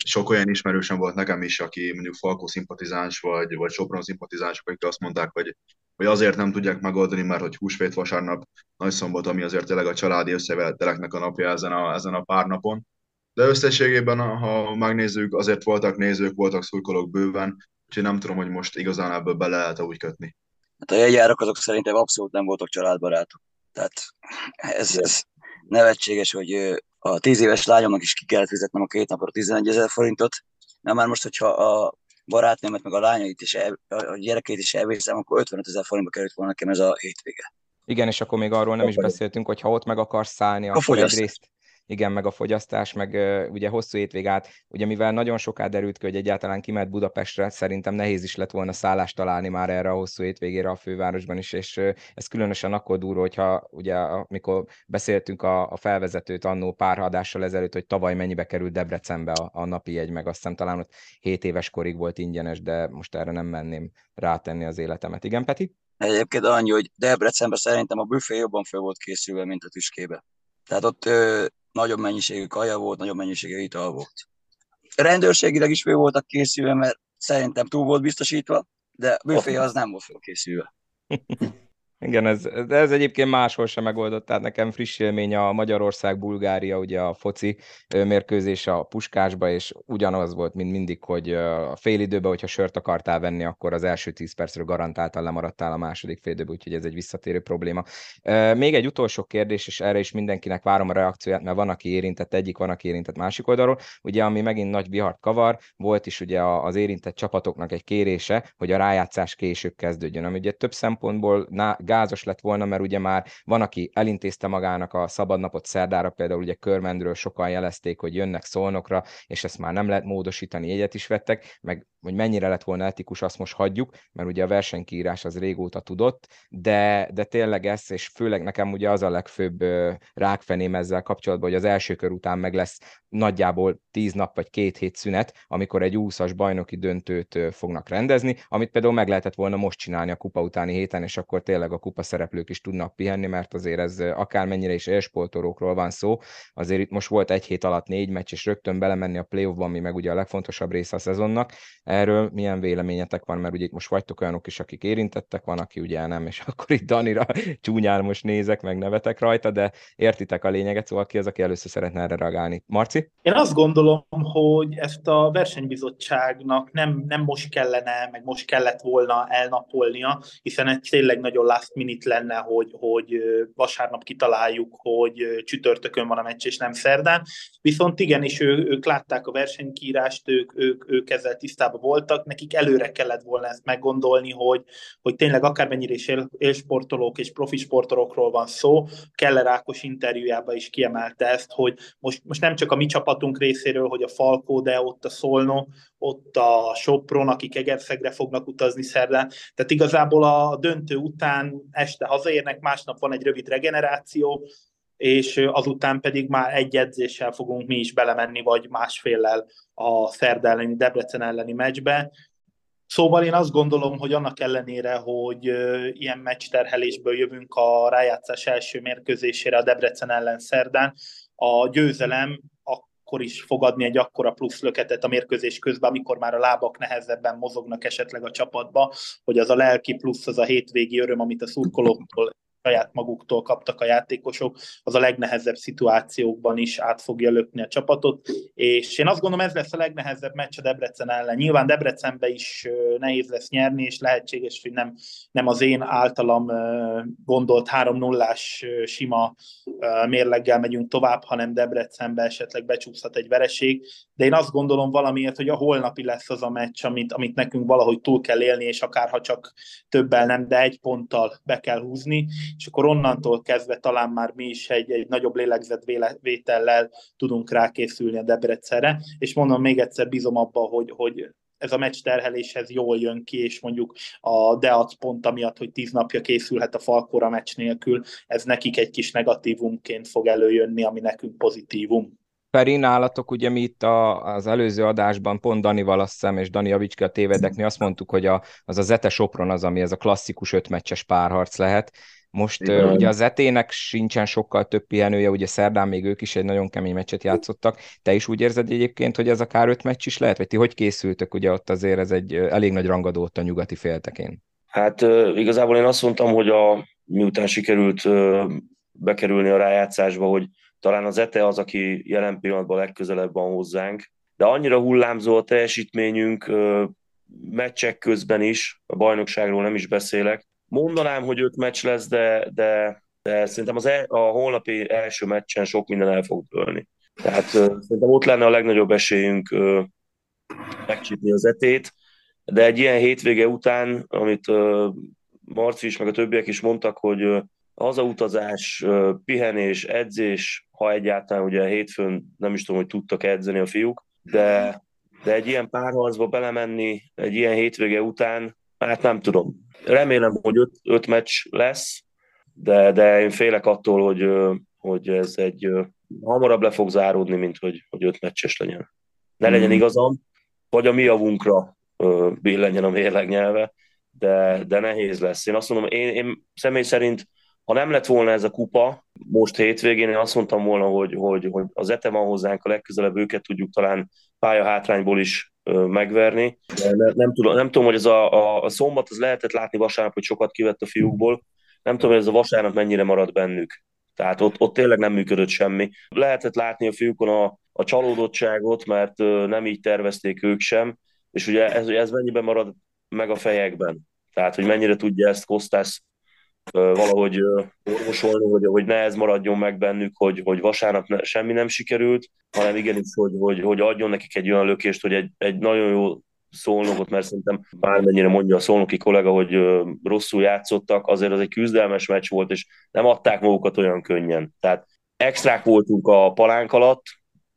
sok olyan ismerősem volt nekem is, aki mondjuk Falkó szimpatizáns, vagy, vagy Sopron szimpatizáns, akik azt mondták, hogy, hogy azért nem tudják megoldani, mert hogy húsvét vasárnap, nagy szombat, ami azért tényleg a családi összeveteleknek a napja ezen a, ezen a pár napon. De összességében, ha megnézzük, azért voltak nézők, voltak szurkolók bőven, úgyhogy nem tudom, hogy most igazán ebből bele lehet úgy kötni. Hát a jegyárak azok szerintem abszolút nem voltak családbarátok. Tehát ez, ez nevetséges, hogy a tíz éves lányomnak is ki kellett fizetnem a két napra 11 ezer forintot. Na már most, hogyha a barátnőmet, meg a lányait is, a gyerekét is elvészem, akkor 55 ezer forintba került volna nekem ez a hétvége. Igen, és akkor még arról nem is beszéltünk, hogy ha ott meg akarsz szállni, akkor egyrészt igen, meg a fogyasztás, meg ugye hosszú étvég át, ugye mivel nagyon soká derült ki, hogy egyáltalán kimet Budapestre, szerintem nehéz is lett volna szállást találni már erre a hosszú étvégére a fővárosban is, és ez különösen akkor durva, hogyha ugye amikor beszéltünk a, a felvezetőt annó pár adással ezelőtt, hogy tavaly mennyibe került Debrecenbe a, a napi jegy, meg azt hiszem talán ott 7 éves korig volt ingyenes, de most erre nem menném rátenni az életemet. Igen, Peti? Egyébként annyi, hogy Debrecenben szerintem a büfé jobban fel volt készülve, mint a tüskébe. Tehát ott ö, nagyobb mennyiségű kaja volt, nagyobb mennyiségű ital volt. Rendőrségileg is fő voltak készülve, mert szerintem túl volt biztosítva, de büfé az nem volt fölkészülve. *laughs* Igen, ez, ez egyébként máshol sem megoldott, tehát nekem friss élmény a Magyarország-Bulgária, ugye a foci mérkőzés a Puskásba, és ugyanaz volt, mint mindig, hogy a fél időben, hogyha sört akartál venni, akkor az első 10 percről garantáltan lemaradtál a második fél időben, úgyhogy ez egy visszatérő probléma. Még egy utolsó kérdés, és erre is mindenkinek várom a reakcióját, mert van, aki érintett egyik, van, aki érintett másik oldalról. Ugye, ami megint nagy vihart kavar, volt is ugye az érintett csapatoknak egy kérése, hogy a rájátszás később kezdődjön, ami ugye több szempontból gázos lett volna, mert ugye már van, aki elintézte magának a szabadnapot szerdára, például ugye Körmendről sokan jelezték, hogy jönnek szolnokra, és ezt már nem lehet módosítani, egyet is vettek, meg hogy mennyire lett volna etikus, azt most hagyjuk, mert ugye a versenykírás az régóta tudott, de, de tényleg ez, és főleg nekem ugye az a legfőbb rákfeném ezzel kapcsolatban, hogy az első kör után meg lesz nagyjából tíz nap vagy két hét szünet, amikor egy úszas bajnoki döntőt fognak rendezni, amit például meg lehetett volna most csinálni a kupa utáni héten, és akkor tényleg a kupa szereplők is tudnak pihenni, mert azért ez akármennyire is élsportolókról van szó, azért itt most volt egy hét alatt négy meccs, és rögtön belemenni a playoffban, ami meg ugye a legfontosabb része a szezonnak. Erről milyen véleményetek van, mert ugye itt most vagytok olyanok is, akik érintettek, van, aki ugye nem, és *laughs* akkor itt Danira csúnyán most nézek, meg nevetek rajta, de értitek a lényeget, szóval ki az, aki először szeretne erre reagálni. Marci? Én azt gondolom, hogy ezt a versenybizottságnak nem, nem most kellene, meg most kellett volna elnapolnia, hiszen egy tényleg nagyon last minute lenne, hogy, hogy vasárnap kitaláljuk, hogy csütörtökön van a meccs, és nem szerdán. Viszont igenis, ő, ők látták a versenykírást, ők, ők, ők ezzel tisztában voltak, nekik előre kellett volna ezt meggondolni, hogy, hogy tényleg akármennyire is él, élsportolók és profi sportolókról van szó, Keller Ákos interjújában is kiemelte ezt, hogy most, most nem csak a mi csapatunk részéről, hogy a Falkó, de ott a Szolnó, ott a Sopron, akik Egerszegre fognak utazni szerdán. Tehát igazából a döntő után este hazaérnek, másnap van egy rövid regeneráció, és azután pedig már egy edzéssel fogunk mi is belemenni, vagy másféllel a szerda elleni, Debrecen elleni meccsbe. Szóval én azt gondolom, hogy annak ellenére, hogy ilyen meccsterhelésből jövünk a rájátszás első mérkőzésére a Debrecen ellen szerdán, a győzelem akkor is fogadni egy akkora plusz löketet a mérkőzés közben, amikor már a lábak nehezebben mozognak esetleg a csapatba, hogy az a lelki plusz, az a hétvégi öröm, amit a szurkolóktól saját maguktól kaptak a játékosok, az a legnehezebb szituációkban is át fogja lökni a csapatot, és én azt gondolom ez lesz a legnehezebb meccs a Debrecen ellen. Nyilván Debrecenbe is nehéz lesz nyerni, és lehetséges, hogy nem, nem az én általam gondolt 3-0-ás sima mérleggel megyünk tovább, hanem Debrecenbe esetleg becsúszhat egy vereség, de én azt gondolom valamiért, hogy a holnapi lesz az a meccs, amit, amit nekünk valahogy túl kell élni, és akárha csak többel nem, de egy ponttal be kell húzni, és akkor onnantól kezdve talán már mi is egy, egy nagyobb lélegzetvétellel tudunk rákészülni a Debrecenre, és mondom még egyszer, bízom abba, hogy, hogy ez a meccs terheléshez jól jön ki, és mondjuk a Deac pont amiatt, hogy tíz napja készülhet a Falkora meccs nélkül, ez nekik egy kis negatívumként fog előjönni, ami nekünk pozitívum. Feri, nálatok ugye mi itt a, az előző adásban pont Danival azt hiszem, és Dani Avicska tévedekni azt mondtuk, hogy a, az a Zete Sopron az, ami ez a klasszikus ötmeccses párharc lehet, most Igen. ugye az etének sincsen sokkal több pihenője, ugye szerdán még ők is egy nagyon kemény meccset játszottak. Te is úgy érzed egyébként, hogy ez akár öt meccs is lehet? Vagy ti hogy készültök? Ugye ott azért ez egy elég nagy rangadó ott a nyugati féltekén. Hát igazából én azt mondtam, hogy a, miután sikerült bekerülni a rájátszásba, hogy talán az ETE az, aki jelen pillanatban legközelebb van hozzánk, de annyira hullámzó a teljesítményünk meccsek közben is, a bajnokságról nem is beszélek, Mondanám, hogy öt meccs lesz, de, de, de szerintem az el, a holnapi első meccsen sok minden el fog dőlni. Tehát szerintem ott lenne a legnagyobb esélyünk megcsípni az etét, de egy ilyen hétvége után, amit Marci is, meg a többiek is mondtak, hogy hazautazás, pihenés, edzés, ha egyáltalán ugye hétfőn nem is tudom, hogy tudtak edzeni a fiúk, de, de egy ilyen párharcba belemenni egy ilyen hétvége után, hát nem tudom remélem, hogy öt, öt meccs lesz, de, de én félek attól, hogy, hogy ez egy hamarabb le fog záródni, mint hogy, hogy öt meccses legyen. Ne legyen mm. igazam, vagy a mi javunkra billenjen a mérleg nyelve, de, de nehéz lesz. Én azt mondom, én, én személy szerint, ha nem lett volna ez a kupa, most hétvégén én azt mondtam volna, hogy, hogy, hogy az ETE van hozzánk a legközelebb, őket tudjuk talán pályahátrányból is megverni. De ne, nem, tudom, nem tudom, hogy ez a, a, a szombat, az lehetett látni vasárnap, hogy sokat kivett a fiúkból. Nem tudom, hogy ez a vasárnap mennyire marad bennük. Tehát ott, ott tényleg nem működött semmi. Lehetett látni a fiúkon a, a csalódottságot, mert nem így tervezték ők sem, és ugye ez, ez mennyiben marad meg a fejekben. Tehát, hogy mennyire tudja ezt Kostász valahogy orvosolni, hogy, hogy ne ez maradjon meg bennük, hogy, hogy vasárnap ne, semmi nem sikerült, hanem igenis, hogy, hogy, hogy adjon nekik egy olyan lökést, hogy egy, egy nagyon jó szolnokot, mert szerintem bármennyire mondja a szolnoki kollega, hogy rosszul játszottak, azért az egy küzdelmes meccs volt, és nem adták magukat olyan könnyen. Tehát extrák voltunk a palánk alatt,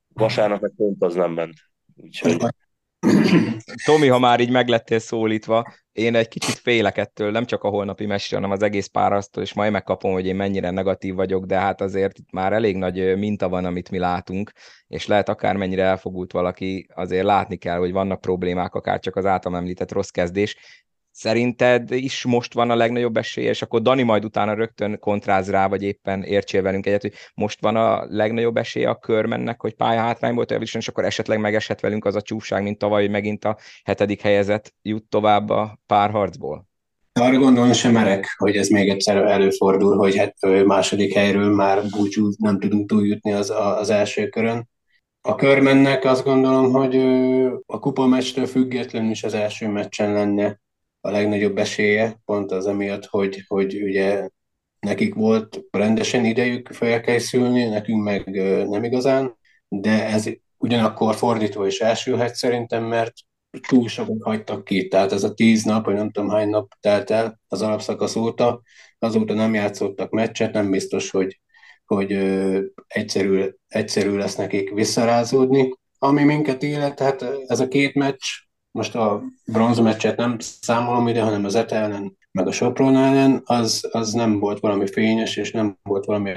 vasárnap meg pont az nem ment. Úgyhogy... Tomi, ha már így meglettél szólítva, én egy kicsit félek ettől, nem csak a holnapi mestre, hanem az egész párasztól, és majd megkapom, hogy én mennyire negatív vagyok, de hát azért itt már elég nagy minta van, amit mi látunk, és lehet akármennyire elfogult valaki, azért látni kell, hogy vannak problémák, akár csak az általam említett rossz kezdés, Szerinted is most van a legnagyobb esélye, és akkor Dani majd utána rögtön kontráz rá, vagy éppen értsél velünk egyet, hogy most van a legnagyobb esélye a körmennek, hogy pályahátrányból teljesítsen, és akkor esetleg megeshet velünk az a csúság, mint tavaly, hogy megint a hetedik helyezett jut tovább a párharcból? Arra gondolni sem merek, hogy ez még egyszer előfordul, hogy hát második helyről már búcsú nem tudunk túljutni az, az első körön. A körmennek azt gondolom, hogy a kupa meccstől függetlenül is az első meccsen lenne a legnagyobb esélye, pont az emiatt, hogy, hogy ugye nekik volt rendesen idejük felkészülni, nekünk meg nem igazán, de ez ugyanakkor fordítva is elsülhet szerintem, mert túl sokat hagytak ki, tehát ez a tíz nap, vagy nem tudom hány nap telt el az alapszakasz óta, azóta nem játszottak meccset, nem biztos, hogy, hogy egyszerű, egyszerű lesz nekik visszarázódni. Ami minket illet, hát ez a két meccs, most a bronzmeccset nem számolom ide, hanem az ETA ellen, meg a Sopron ellen, az, az nem volt valami fényes, és nem volt valami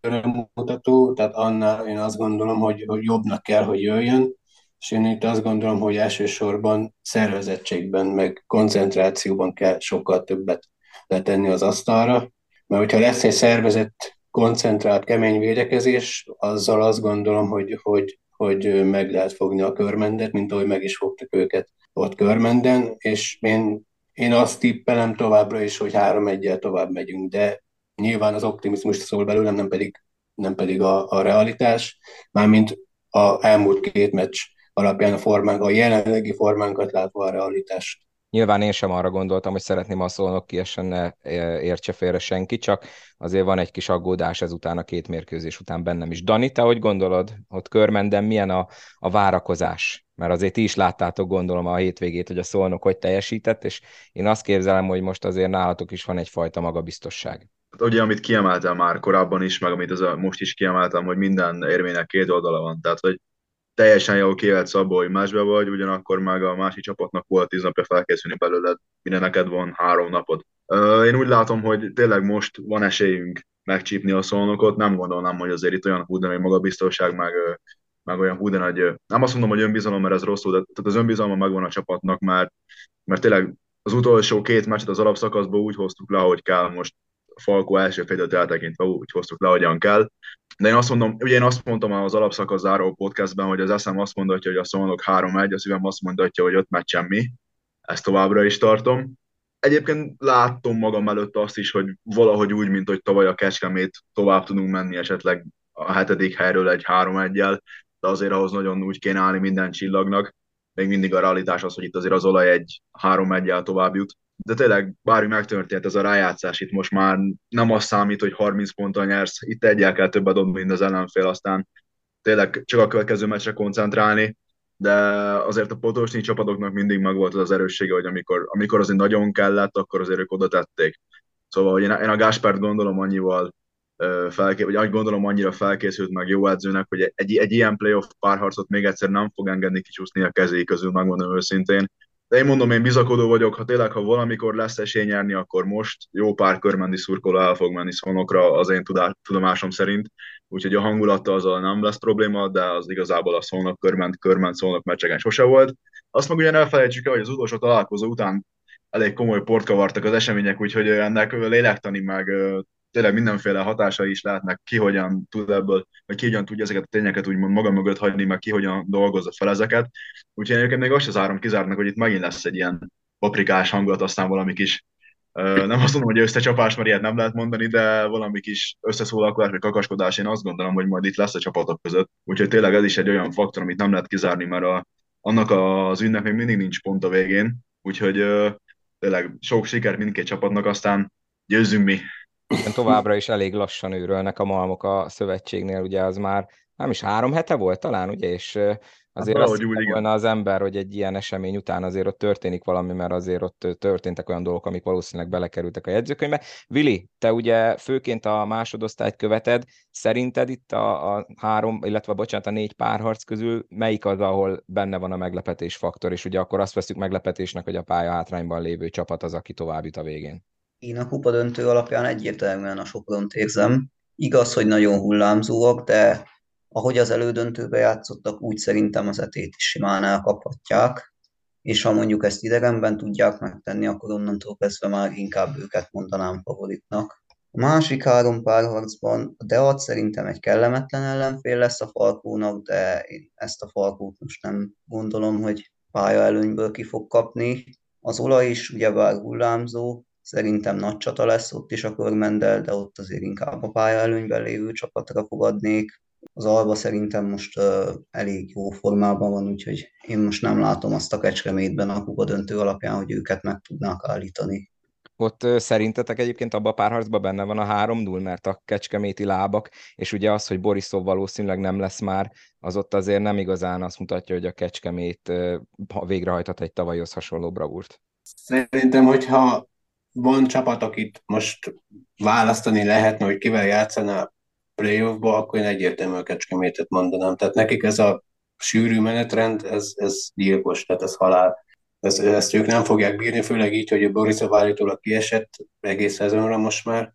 előremutató, tehát annál én azt gondolom, hogy, hogy jobbnak kell, hogy jöjjön, és én itt azt gondolom, hogy elsősorban szervezettségben, meg koncentrációban kell sokkal többet letenni az asztalra, mert hogyha lesz egy szervezett, koncentrált, kemény védekezés, azzal azt gondolom, hogy, hogy hogy meg lehet fogni a körmendet, mint ahogy meg is fogtak őket ott körmenden, és én, én azt tippelem továbbra is, hogy három egyel tovább megyünk, de nyilván az optimizmus szól belőlem, nem pedig, nem pedig a, a realitás, mármint a elmúlt két meccs alapján a formánk, a jelenlegi formánkat látva a realitást Nyilván én sem arra gondoltam, hogy szeretném a szólnok kiesen ne értse félre senki, csak azért van egy kis aggódás ezután a két mérkőzés után bennem is. Dani, te hogy gondolod, ott körmenden milyen a, a várakozás? Mert azért ti is láttátok, gondolom, a hétvégét, hogy a szolnok hogy teljesített, és én azt képzelem, hogy most azért nálatok is van egyfajta magabiztosság. Hát ugye, amit kiemeltem már korábban is, meg amit az a, most is kiemeltem, hogy minden érvénynek két oldala van. Tehát, hogy teljesen jól kivetsz abból, hogy másbe vagy, ugyanakkor meg a másik csapatnak volt tíz napja felkészülni belőled, minden neked van három napod. Én úgy látom, hogy tényleg most van esélyünk megcsípni a szolnokot, nem gondolnám, hogy azért itt olyan hú, de magabiztosság, meg, meg olyan hú, nagy, nem azt mondom, hogy önbizalom, mert ez rosszul, de tehát az önbizalma megvan a csapatnak, mert, mert tényleg az utolsó két meccset az alapszakaszból úgy hoztuk le, hogy kell most Falko első félidőt eltekintve úgy hoztuk le, hogyan kell. De én azt mondom, ugye én azt mondtam az alapszakasz záró podcastben, hogy az eszem azt mondatja, hogy a szolnok 3-1, a szívem azt mondatja, hogy 5 meccs semmi. Ezt továbbra is tartom. Egyébként láttam magam előtt azt is, hogy valahogy úgy, mint hogy tavaly a Kecskemét tovább tudunk menni esetleg a hetedik helyről egy 3-1-jel, de azért ahhoz nagyon úgy kéne állni minden csillagnak. Még mindig a realitás az, hogy itt azért az olaj egy 3-1-jel tovább jut de tényleg bármi megtörtént ez a rájátszás, itt most már nem az számít, hogy 30 ponttal nyersz, itt egyel kell többet dobni, mint az ellenfél, aztán tényleg csak a következő meccsre koncentrálni, de azért a potosnyi csapatoknak mindig megvolt az az erőssége, hogy amikor, amikor azért nagyon kellett, akkor azért ők oda tették. Szóval, hogy én, a Gáspárt gondolom annyival felké, vagy úgy gondolom annyira felkészült meg jó edzőnek, hogy egy, egy ilyen playoff párharcot még egyszer nem fog engedni kicsúszni a kezé közül, megmondom őszintén. De én mondom, én bizakodó vagyok, ha tényleg, ha valamikor lesz esély nyerni, akkor most jó pár körmendi szurkoló el fog menni szonokra az én tudomásom szerint. Úgyhogy a hangulattal azzal nem lesz probléma, de az igazából a szolnok körment, körment szolnok meccseken sose volt. Azt meg ugyan elfelejtsük el, hogy az utolsó találkozó után elég komoly port kavartak az események, úgyhogy ennek lélektani meg tényleg mindenféle hatásai is lehetnek, ki hogyan tud ebből, vagy ki hogyan tudja ezeket a tényeket úgymond maga mögött hagyni, meg ki hogyan dolgozza fel ezeket. Úgyhogy egyébként még azt az áron kizárnak, hogy itt megint lesz egy ilyen paprikás hangulat, aztán valami kis nem azt mondom, hogy összecsapás, mert ilyet nem lehet mondani, de valami kis összeszólalkozás vagy kakaskodás, én azt gondolom, hogy majd itt lesz a csapatok között. Úgyhogy tényleg ez is egy olyan faktor, amit nem lehet kizárni, mert a, annak az ünnep még mindig nincs pont a végén, úgyhogy tényleg sok sikert mindkét csapatnak, aztán győzzünk mi! Továbbra is elég lassan őrölnek a malmok a szövetségnél, ugye az már nem is három hete volt talán, ugye, és azért hát azt úgy, volna az ember, hogy egy ilyen esemény után azért ott történik valami, mert azért ott történtek olyan dolgok, amik valószínűleg belekerültek a jegyzőkönyvbe. Vili, te ugye főként a másodosztályt követed, szerinted itt a, a három, illetve bocsánat, a négy párharc közül melyik az, ahol benne van a meglepetés faktor, és ugye akkor azt veszük meglepetésnek, hogy a pálya hátrányban lévő csapat az, aki tovább jut a végén. Én a kupa döntő alapján egyértelműen a Sopront érzem. Igaz, hogy nagyon hullámzóak, de ahogy az elődöntőbe játszottak, úgy szerintem az etét is simán elkaphatják, és ha mondjuk ezt idegenben tudják megtenni, akkor onnantól kezdve már inkább őket mondanám favoritnak. A másik három párharcban a Deat szerintem egy kellemetlen ellenfél lesz a Falkónak, de én ezt a Falkót most nem gondolom, hogy pálya előnyből ki fog kapni. Az olaj is ugyebár hullámzó, szerintem nagy csata lesz ott is a körmendel, de ott azért inkább a pálya előnyben lévő csapatra fogadnék az Alba szerintem most uh, elég jó formában van, úgyhogy én most nem látom azt a Kecskemétben a kupa döntő alapján, hogy őket meg tudnák állítani. Ott uh, szerintetek egyébként abban a párharcban benne van a 3-0, mert a kecskeméti lábak, és ugye az, hogy Borisov valószínűleg nem lesz már, az ott azért nem igazán azt mutatja, hogy a kecskemét uh, végrehajthat egy tavalyhoz hasonló bravúrt. Szerintem, hogyha van csapat, akit most választani lehetne, hogy kivel játszaná playoffba, akkor én egyértelműen a Kecskemétet mondanám. Tehát nekik ez a sűrű menetrend, ez, ez gyilkos, tehát ez halál. Ez, ezt ők nem fogják bírni, főleg így, hogy a Borisov állítólag kiesett egész szezonra most már.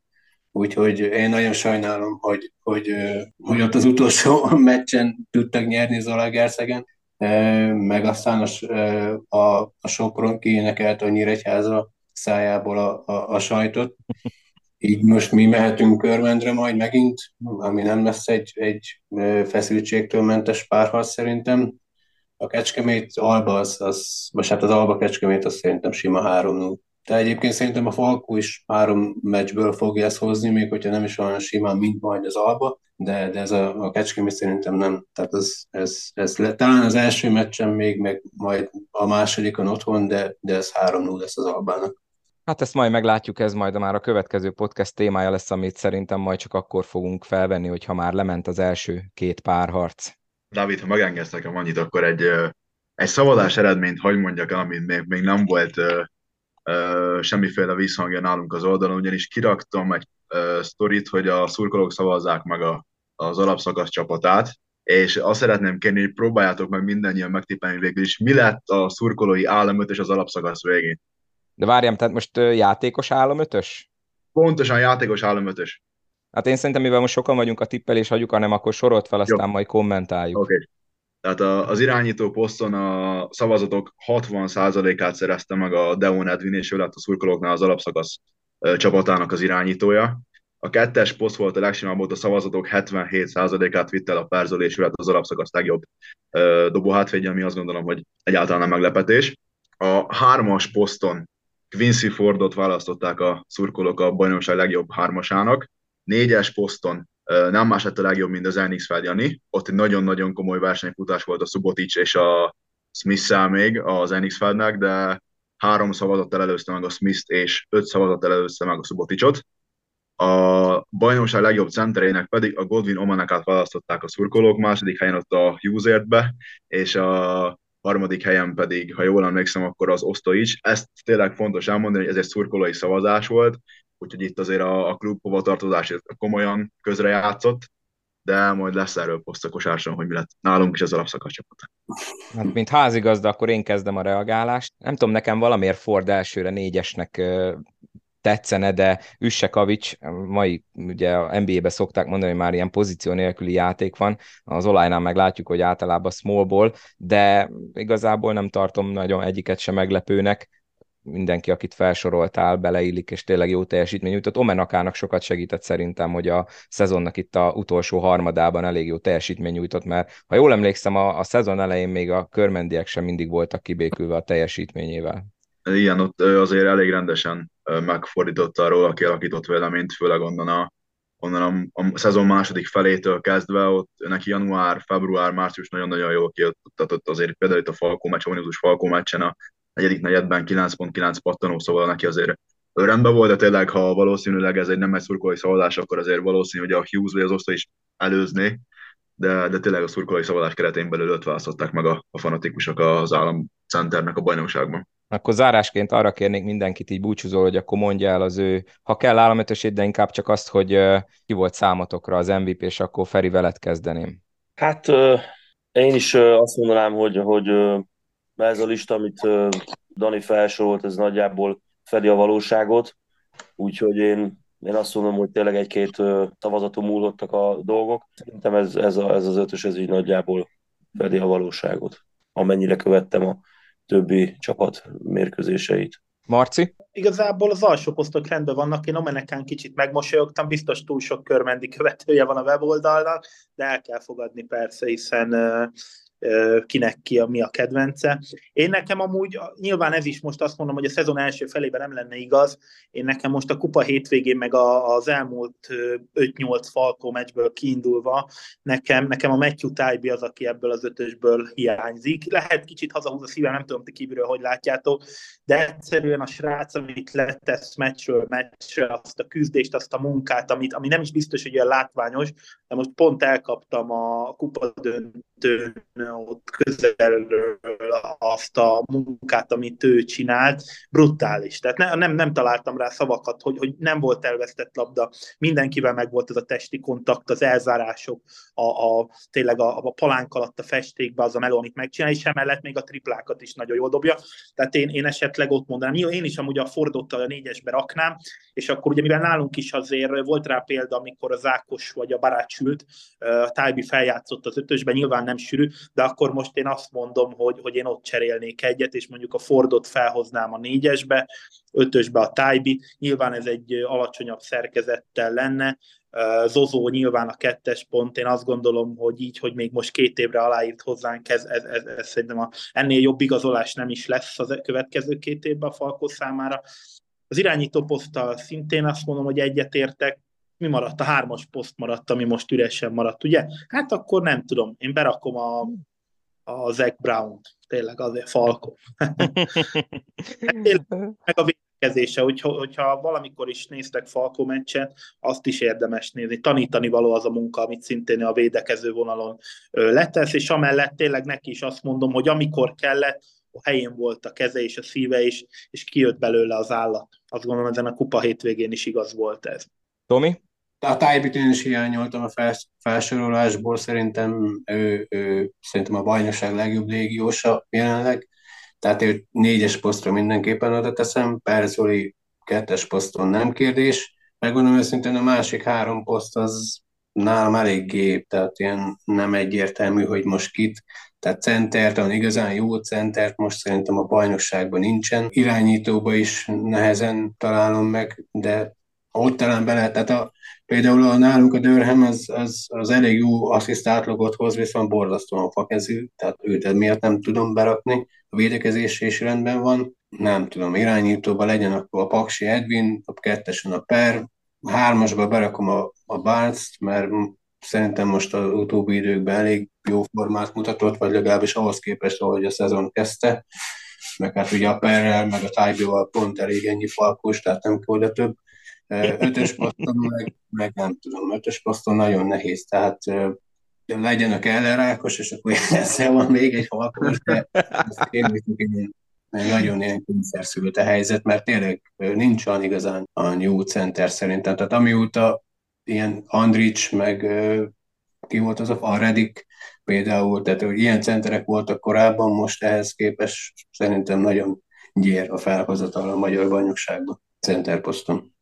Úgyhogy én nagyon sajnálom, hogy, hogy, hogy ott az utolsó *laughs* meccsen tudtak nyerni Zalagerszegen, meg aztán a, a, a Sopron kiénekelt a Nyíregyháza szájából a, a, a sajtot így most mi mehetünk körmendre majd megint, ami nem lesz egy, egy feszültségtől mentes párharc szerintem. A Kecskemét Alba, az, az, most hát az Alba Kecskemét, az szerintem sima 3 De egyébként szerintem a Falkó is három meccsből fogja ezt hozni, még hogyha nem is olyan simán, mint majd az Alba, de, de ez a, a Kecskemét szerintem nem. Tehát ez, ez, ez le, talán az első meccsen még, meg majd a másodikon otthon, de, de ez 3-0 lesz az Albának. Hát ezt majd meglátjuk, ez majd már a következő podcast témája lesz, amit szerintem majd csak akkor fogunk felvenni, hogyha már lement az első két párharc. Dávid, ha megengedsz nekem annyit, akkor egy, egy szavazás eredményt hagy mondjak el, amit még, még nem volt uh, uh, semmiféle visszhangja nálunk az oldalon, ugyanis kiraktam egy uh, sztorit, hogy a szurkolók szavazzák meg a, az alapszakasz csapatát, és azt szeretném kérni, hogy próbáljátok meg mindannyian megtippelni végül is, mi lett a szurkolói állam és az alapszakasz végén. De várjam, tehát most játékos ötös? Pontosan játékos ötös. Hát én szerintem, mivel most sokan vagyunk a tippelés hagyjuk, hanem akkor sorolt fel, aztán Jó. majd kommentáljuk. Oké. Okay. Tehát az irányító poszton a szavazatok 60%-át szerezte meg a Deon Edwin, és ő lett a szurkolóknál az alapszakasz csapatának az irányítója. A kettes poszt volt a legsimább, a szavazatok 77%-át vitt el a Perzol, és ő lett az alapszakasz legjobb dobóhátvédje, ami azt gondolom, hogy egyáltalán nem meglepetés. A hármas poszton Quincy Fordot választották a szurkolók a bajnokság legjobb hármasának. Négyes poszton nem más lett a legjobb, mint az Enix Jani. Ott egy nagyon-nagyon komoly versenyfutás volt a Subotic és a smith még az Enix Feldnek, de három szavazattal előzte meg a Smith-t, és öt szavazattal előzte meg a Suboticot. A bajnokság legjobb centerének pedig a Godwin Omanakát választották a szurkolók, második helyen ott a Hughes-be, és a harmadik helyen pedig, ha jól emlékszem, akkor az is. Ezt tényleg fontos elmondani, hogy ez egy szurkolói szavazás volt, úgyhogy itt azért a, a klub hovatartozás komolyan közrejátszott, de majd lesz erről poszt kosárson, hogy mi lett nálunk is az alapszakasz. Hát, mint házigazda, akkor én kezdem a reagálást. Nem tudom, nekem valamiért Ford elsőre négyesnek tetszene, de Üssekavics, mai ugye a NBA-be szokták mondani, hogy már ilyen pozíció nélküli játék van, az olajnál meg látjuk, hogy általában small ball, de igazából nem tartom nagyon egyiket sem meglepőnek. mindenki, akit felsoroltál, beleillik, és tényleg jó teljesítmény nyújtott. Omenakának sokat segített szerintem, hogy a szezonnak itt a utolsó harmadában elég jó teljesítmény nyújtott, mert ha jól emlékszem, a, a szezon elején még a körmendiek sem mindig voltak kibékülve a teljesítményével. Igen, ott azért elég rendesen megfordította róla kialakított véleményt, főleg onnan a, onnan a, a szezon második felétől kezdve, ott neki január, február, március nagyon-nagyon jól kiadott azért például itt a Falkó meccs, a Falkó meccsen a negyedik negyedben 9.9 pattanó, szóval neki azért rendben volt, de tényleg, ha valószínűleg ez egy nem egy szurkolói szavazás, akkor azért valószínű, hogy a Hughes vagy az Oszta is előzné, de, de tényleg a szurkolói szavazás keretén belül öt választották meg a, a fanatikusok az államcenternek a bajnokságban. Akkor zárásként arra kérnék mindenkit így búcsúzó, hogy akkor mondja el az ő, ha kell államötösét, de inkább csak azt, hogy ki volt számotokra az MVP, és akkor Feri veled kezdeném. Hát én is azt mondanám, hogy, hogy ez a lista, amit Dani felsorolt, ez nagyjából fedi a valóságot, úgyhogy én, én azt mondom, hogy tényleg egy-két tavazaton múlottak a dolgok. Szerintem ez, ez, a, ez az ötös, ez így nagyjából fedi a valóságot, amennyire követtem a többi csapat mérkőzéseit. Marci? Igazából az alsó posztok rendben vannak, én Omenekán kicsit megmosolyogtam, biztos túl sok körmendi követője van a weboldalnak, de el kell fogadni persze, hiszen kinek ki a, mi a kedvence. Én nekem amúgy, nyilván ez is most azt mondom, hogy a szezon első felében nem lenne igaz, én nekem most a kupa hétvégén meg a, az elmúlt 5-8 Falkó meccsből kiindulva, nekem, nekem a Matthew Tybee az, aki ebből az ötösből hiányzik. Lehet kicsit hazahúz a szívem, nem tudom, ti kívülről, hogy látjátok, de egyszerűen a srác, amit letesz meccsről meccsre, azt a küzdést, azt a munkát, amit, ami nem is biztos, hogy olyan látványos, de most pont elkaptam a kupa döntőn ott közelről azt a munkát, amit ő csinált, brutális. Tehát ne, nem, nem találtam rá szavakat, hogy, hogy nem volt elvesztett labda, mindenkivel meg volt ez a testi kontakt, az elzárások, a, a tényleg a, a palánk alatt a festékbe az a meló, amit megcsinál, és emellett még a triplákat is nagyon jól dobja. Tehát én, én esetleg ott mondanám, jó, én is amúgy a Fordot a négyesbe raknám, és akkor ugye mivel nálunk is azért volt rá példa, amikor az Ákos vagy a barát sült, a Tájbi feljátszott az ötösben, nyilván nem sűrű, de akkor most én azt mondom, hogy, hogy én ott cserélnék egyet, és mondjuk a Fordot felhoznám a négyesbe, ötösbe a Tájbi, nyilván ez egy alacsonyabb szerkezettel lenne, Zozó nyilván a kettes pont, én azt gondolom, hogy így, hogy még most két évre aláírt hozzánk, ez, ez, ez, ez szerintem a, ennél jobb igazolás nem is lesz az következő két évben a Falkó számára. Az irányító poszttal szintén azt mondom, hogy egyetértek, mi maradt? A hármas poszt maradt, ami most üresen maradt, ugye? Hát akkor nem tudom, én berakom a, a Zach Brown-t, tényleg azért Falko. *laughs* meg a védekezése, hogyha, hogyha valamikor is néztek Falko meccset, azt is érdemes nézni. Tanítani való az a munka, amit szintén a védekező vonalon letesz, és amellett tényleg neki is azt mondom, hogy amikor kellett, a helyén volt a keze és a szíve is, és kijött belőle az állat. Azt gondolom, ezen a kupa hétvégén is igaz volt ez. Tomi? A tájbit én is hiányoltam a felsorolásból, szerintem ő, ő szerintem a bajnokság legjobb légiósa jelenleg, tehát ő négyes posztra mindenképpen oda teszem, Perzoli kettes poszton nem kérdés, megmondom őszintén a másik három poszt az nálam eléggé, tehát ilyen nem egyértelmű, hogy most kit, tehát centert, van igazán jó centert most szerintem a bajnokságban nincsen. Irányítóba is nehezen találom meg, de ott talán bele, tehát a, például a, nálunk a Dörhem az, az, az elég jó assziszt átlagot hoz, viszont borzasztóan fakezű, tehát őt miért nem tudom berakni, a védekezés is rendben van, nem tudom, irányítóba legyen akkor a Paksi Edwin, a kettesen a Per, a hármasba berakom a, a barnes mert szerintem most az utóbbi időkben elég jó formát mutatott, vagy legalábbis ahhoz képest, ahogy a szezon kezdte, meg hát ugye a Perrel, meg a Tájbival pont elég ennyi falkos, tehát nem kell több. Ötös poszton meg, meg nem tudom, ötös poszton nagyon nehéz, tehát legyen a Keller Ákos, és akkor ezzel van még egy halkos, de én, én, nagyon ilyen kényszerszült a helyzet, mert tényleg nincs olyan igazán a jó center szerintem. Tehát amióta ilyen Andrics, meg ki volt az a Redik például, tehát hogy ilyen centerek voltak korábban, most ehhez képest szerintem nagyon gyér a felhozatal a magyar bajnokságban, centerposzton.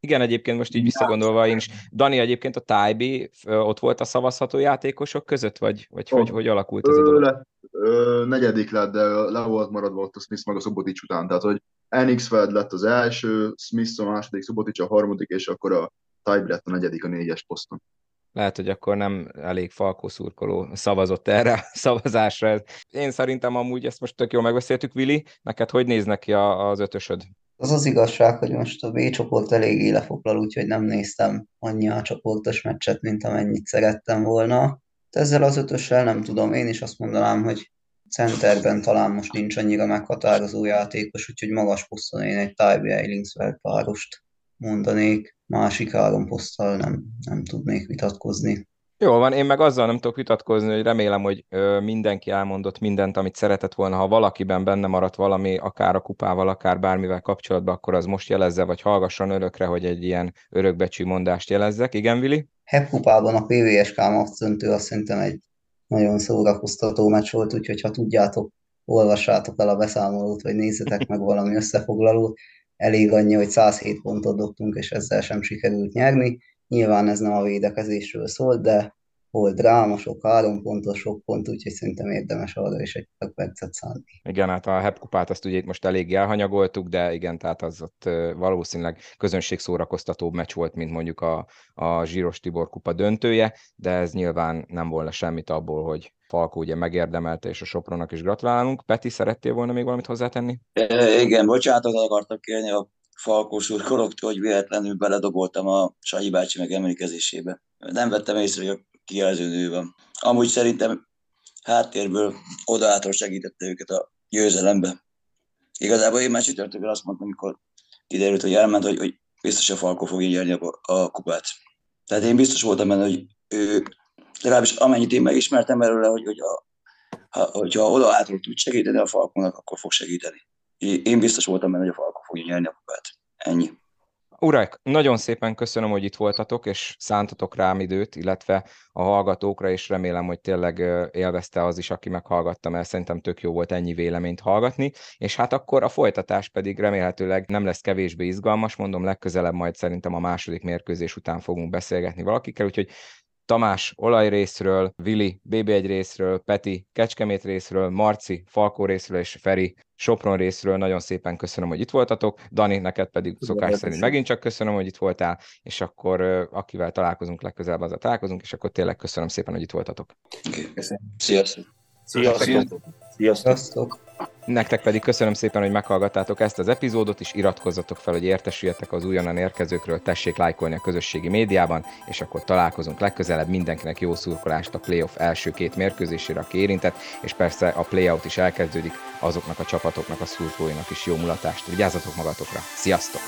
Igen, egyébként most így visszagondolva én is. Dani, egyébként a Tájbi ott volt a szavazható játékosok között, vagy, vagy oh. hogy, hogy alakult ez a dolog? Le, ö, negyedik lett, de le volt maradva ott a Smith meg a Szobotics után, tehát hogy Enixfeld lett az első, Smith a második, Subotic a harmadik, és akkor a Tybee lett a negyedik a négyes poszton. Lehet, hogy akkor nem elég Falkó szurkoló szavazott erre a szavazásra. Én szerintem amúgy ezt most tök jól megbeszéltük, Vili. Neked hogy néz neki az ötösöd? Az az igazság, hogy most a B csoport eléggé lefoglal, úgyhogy nem néztem annyi a csoportos meccset, mint amennyit szerettem volna. De ezzel az ötössel nem tudom, én is azt mondanám, hogy centerben talán most nincs annyira meghatározó játékos, úgyhogy magas poszton én egy Tybee Eilingsfeld párost mondanék, másik három poszttal nem, nem tudnék vitatkozni. Jó van, én meg azzal nem tudok vitatkozni, hogy remélem, hogy mindenki elmondott mindent, amit szeretett volna. Ha valakiben benne maradt valami, akár a kupával, akár bármivel kapcsolatban, akkor az most jelezze, vagy hallgasson örökre, hogy egy ilyen örökbecsű mondást jelezzek. Igen, Vili? HEP kupában a PVSK maxöntő azt szerintem egy nagyon szórakoztató meccs volt, úgyhogy ha tudjátok, olvassátok el a beszámolót, vagy nézzetek meg valami összefoglalót. Elég annyi, hogy 107 pontot dobtunk, és ezzel sem sikerült nyerni. Nyilván ez nem a védekezésről szól, de volt dráma, sok három pontos, sok pont, úgyhogy szerintem érdemes arra is egy percet szánni. Igen, hát a HEP kupát azt ugye itt most elég elhanyagoltuk, de igen, tehát az ott valószínűleg közönség szórakoztatóbb meccs volt, mint mondjuk a, a Zsíros Tibor kupa döntője, de ez nyilván nem volna semmit abból, hogy Falkó ugye megérdemelte, és a Sopronnak is gratulálunk. Peti, szerettél volna még valamit hozzátenni? E, igen, bocsánatot akartak kérni a Falkó szurkolóktól, hogy véletlenül beledoboltam a Sanyi bácsi meg emlékezésébe. Nem vettem észre, hogy a kijelző nő van. Amúgy szerintem háttérből odaától segítette őket a győzelembe. Igazából én már csütörtökön azt mondtam, amikor kiderült, hogy elment, hogy, hogy biztos a Falko fogja nyerni a, a kupát. Tehát én biztos voltam benne, hogy ő, legalábbis amennyit én megismertem belőle, hogy, hogy a, ha, hogyha odaától tud segíteni a Falkónak, akkor fog segíteni. Én biztos voltam benne, hogy a Falko fogja nyerni a kupát. Ennyi. Urak, nagyon szépen köszönöm, hogy itt voltatok, és szántatok rám időt, illetve a hallgatókra, és remélem, hogy tényleg élvezte az is, aki meghallgatta, mert szerintem tök jó volt ennyi véleményt hallgatni, és hát akkor a folytatás pedig remélhetőleg nem lesz kevésbé izgalmas, mondom, legközelebb majd szerintem a második mérkőzés után fogunk beszélgetni valakikkel, úgyhogy Tamás olaj részről, Vili BB1 részről, Peti Kecskemét részről, Marci Falkó részről és Feri Sopron részről nagyon szépen köszönöm, hogy itt voltatok. Dani, neked pedig szokás szerint megint csak köszönöm, hogy itt voltál, és akkor akivel találkozunk legközelebb, azzal találkozunk, és akkor tényleg köszönöm szépen, hogy itt voltatok. Köszönöm. Sziasztok! Sziasztok! Sziasztok! Sziasztok! Nektek pedig köszönöm szépen, hogy meghallgattátok ezt az epizódot, és iratkozzatok fel, hogy értesüljetek az újonnan érkezőkről, tessék lájkolni a közösségi médiában, és akkor találkozunk legközelebb. Mindenkinek jó szurkolást a playoff első két mérkőzésére, aki érintett, és persze a playout is elkezdődik, azoknak a csapatoknak, a szurkolóinak is jó mulatást. Vigyázzatok magatokra! Sziasztok!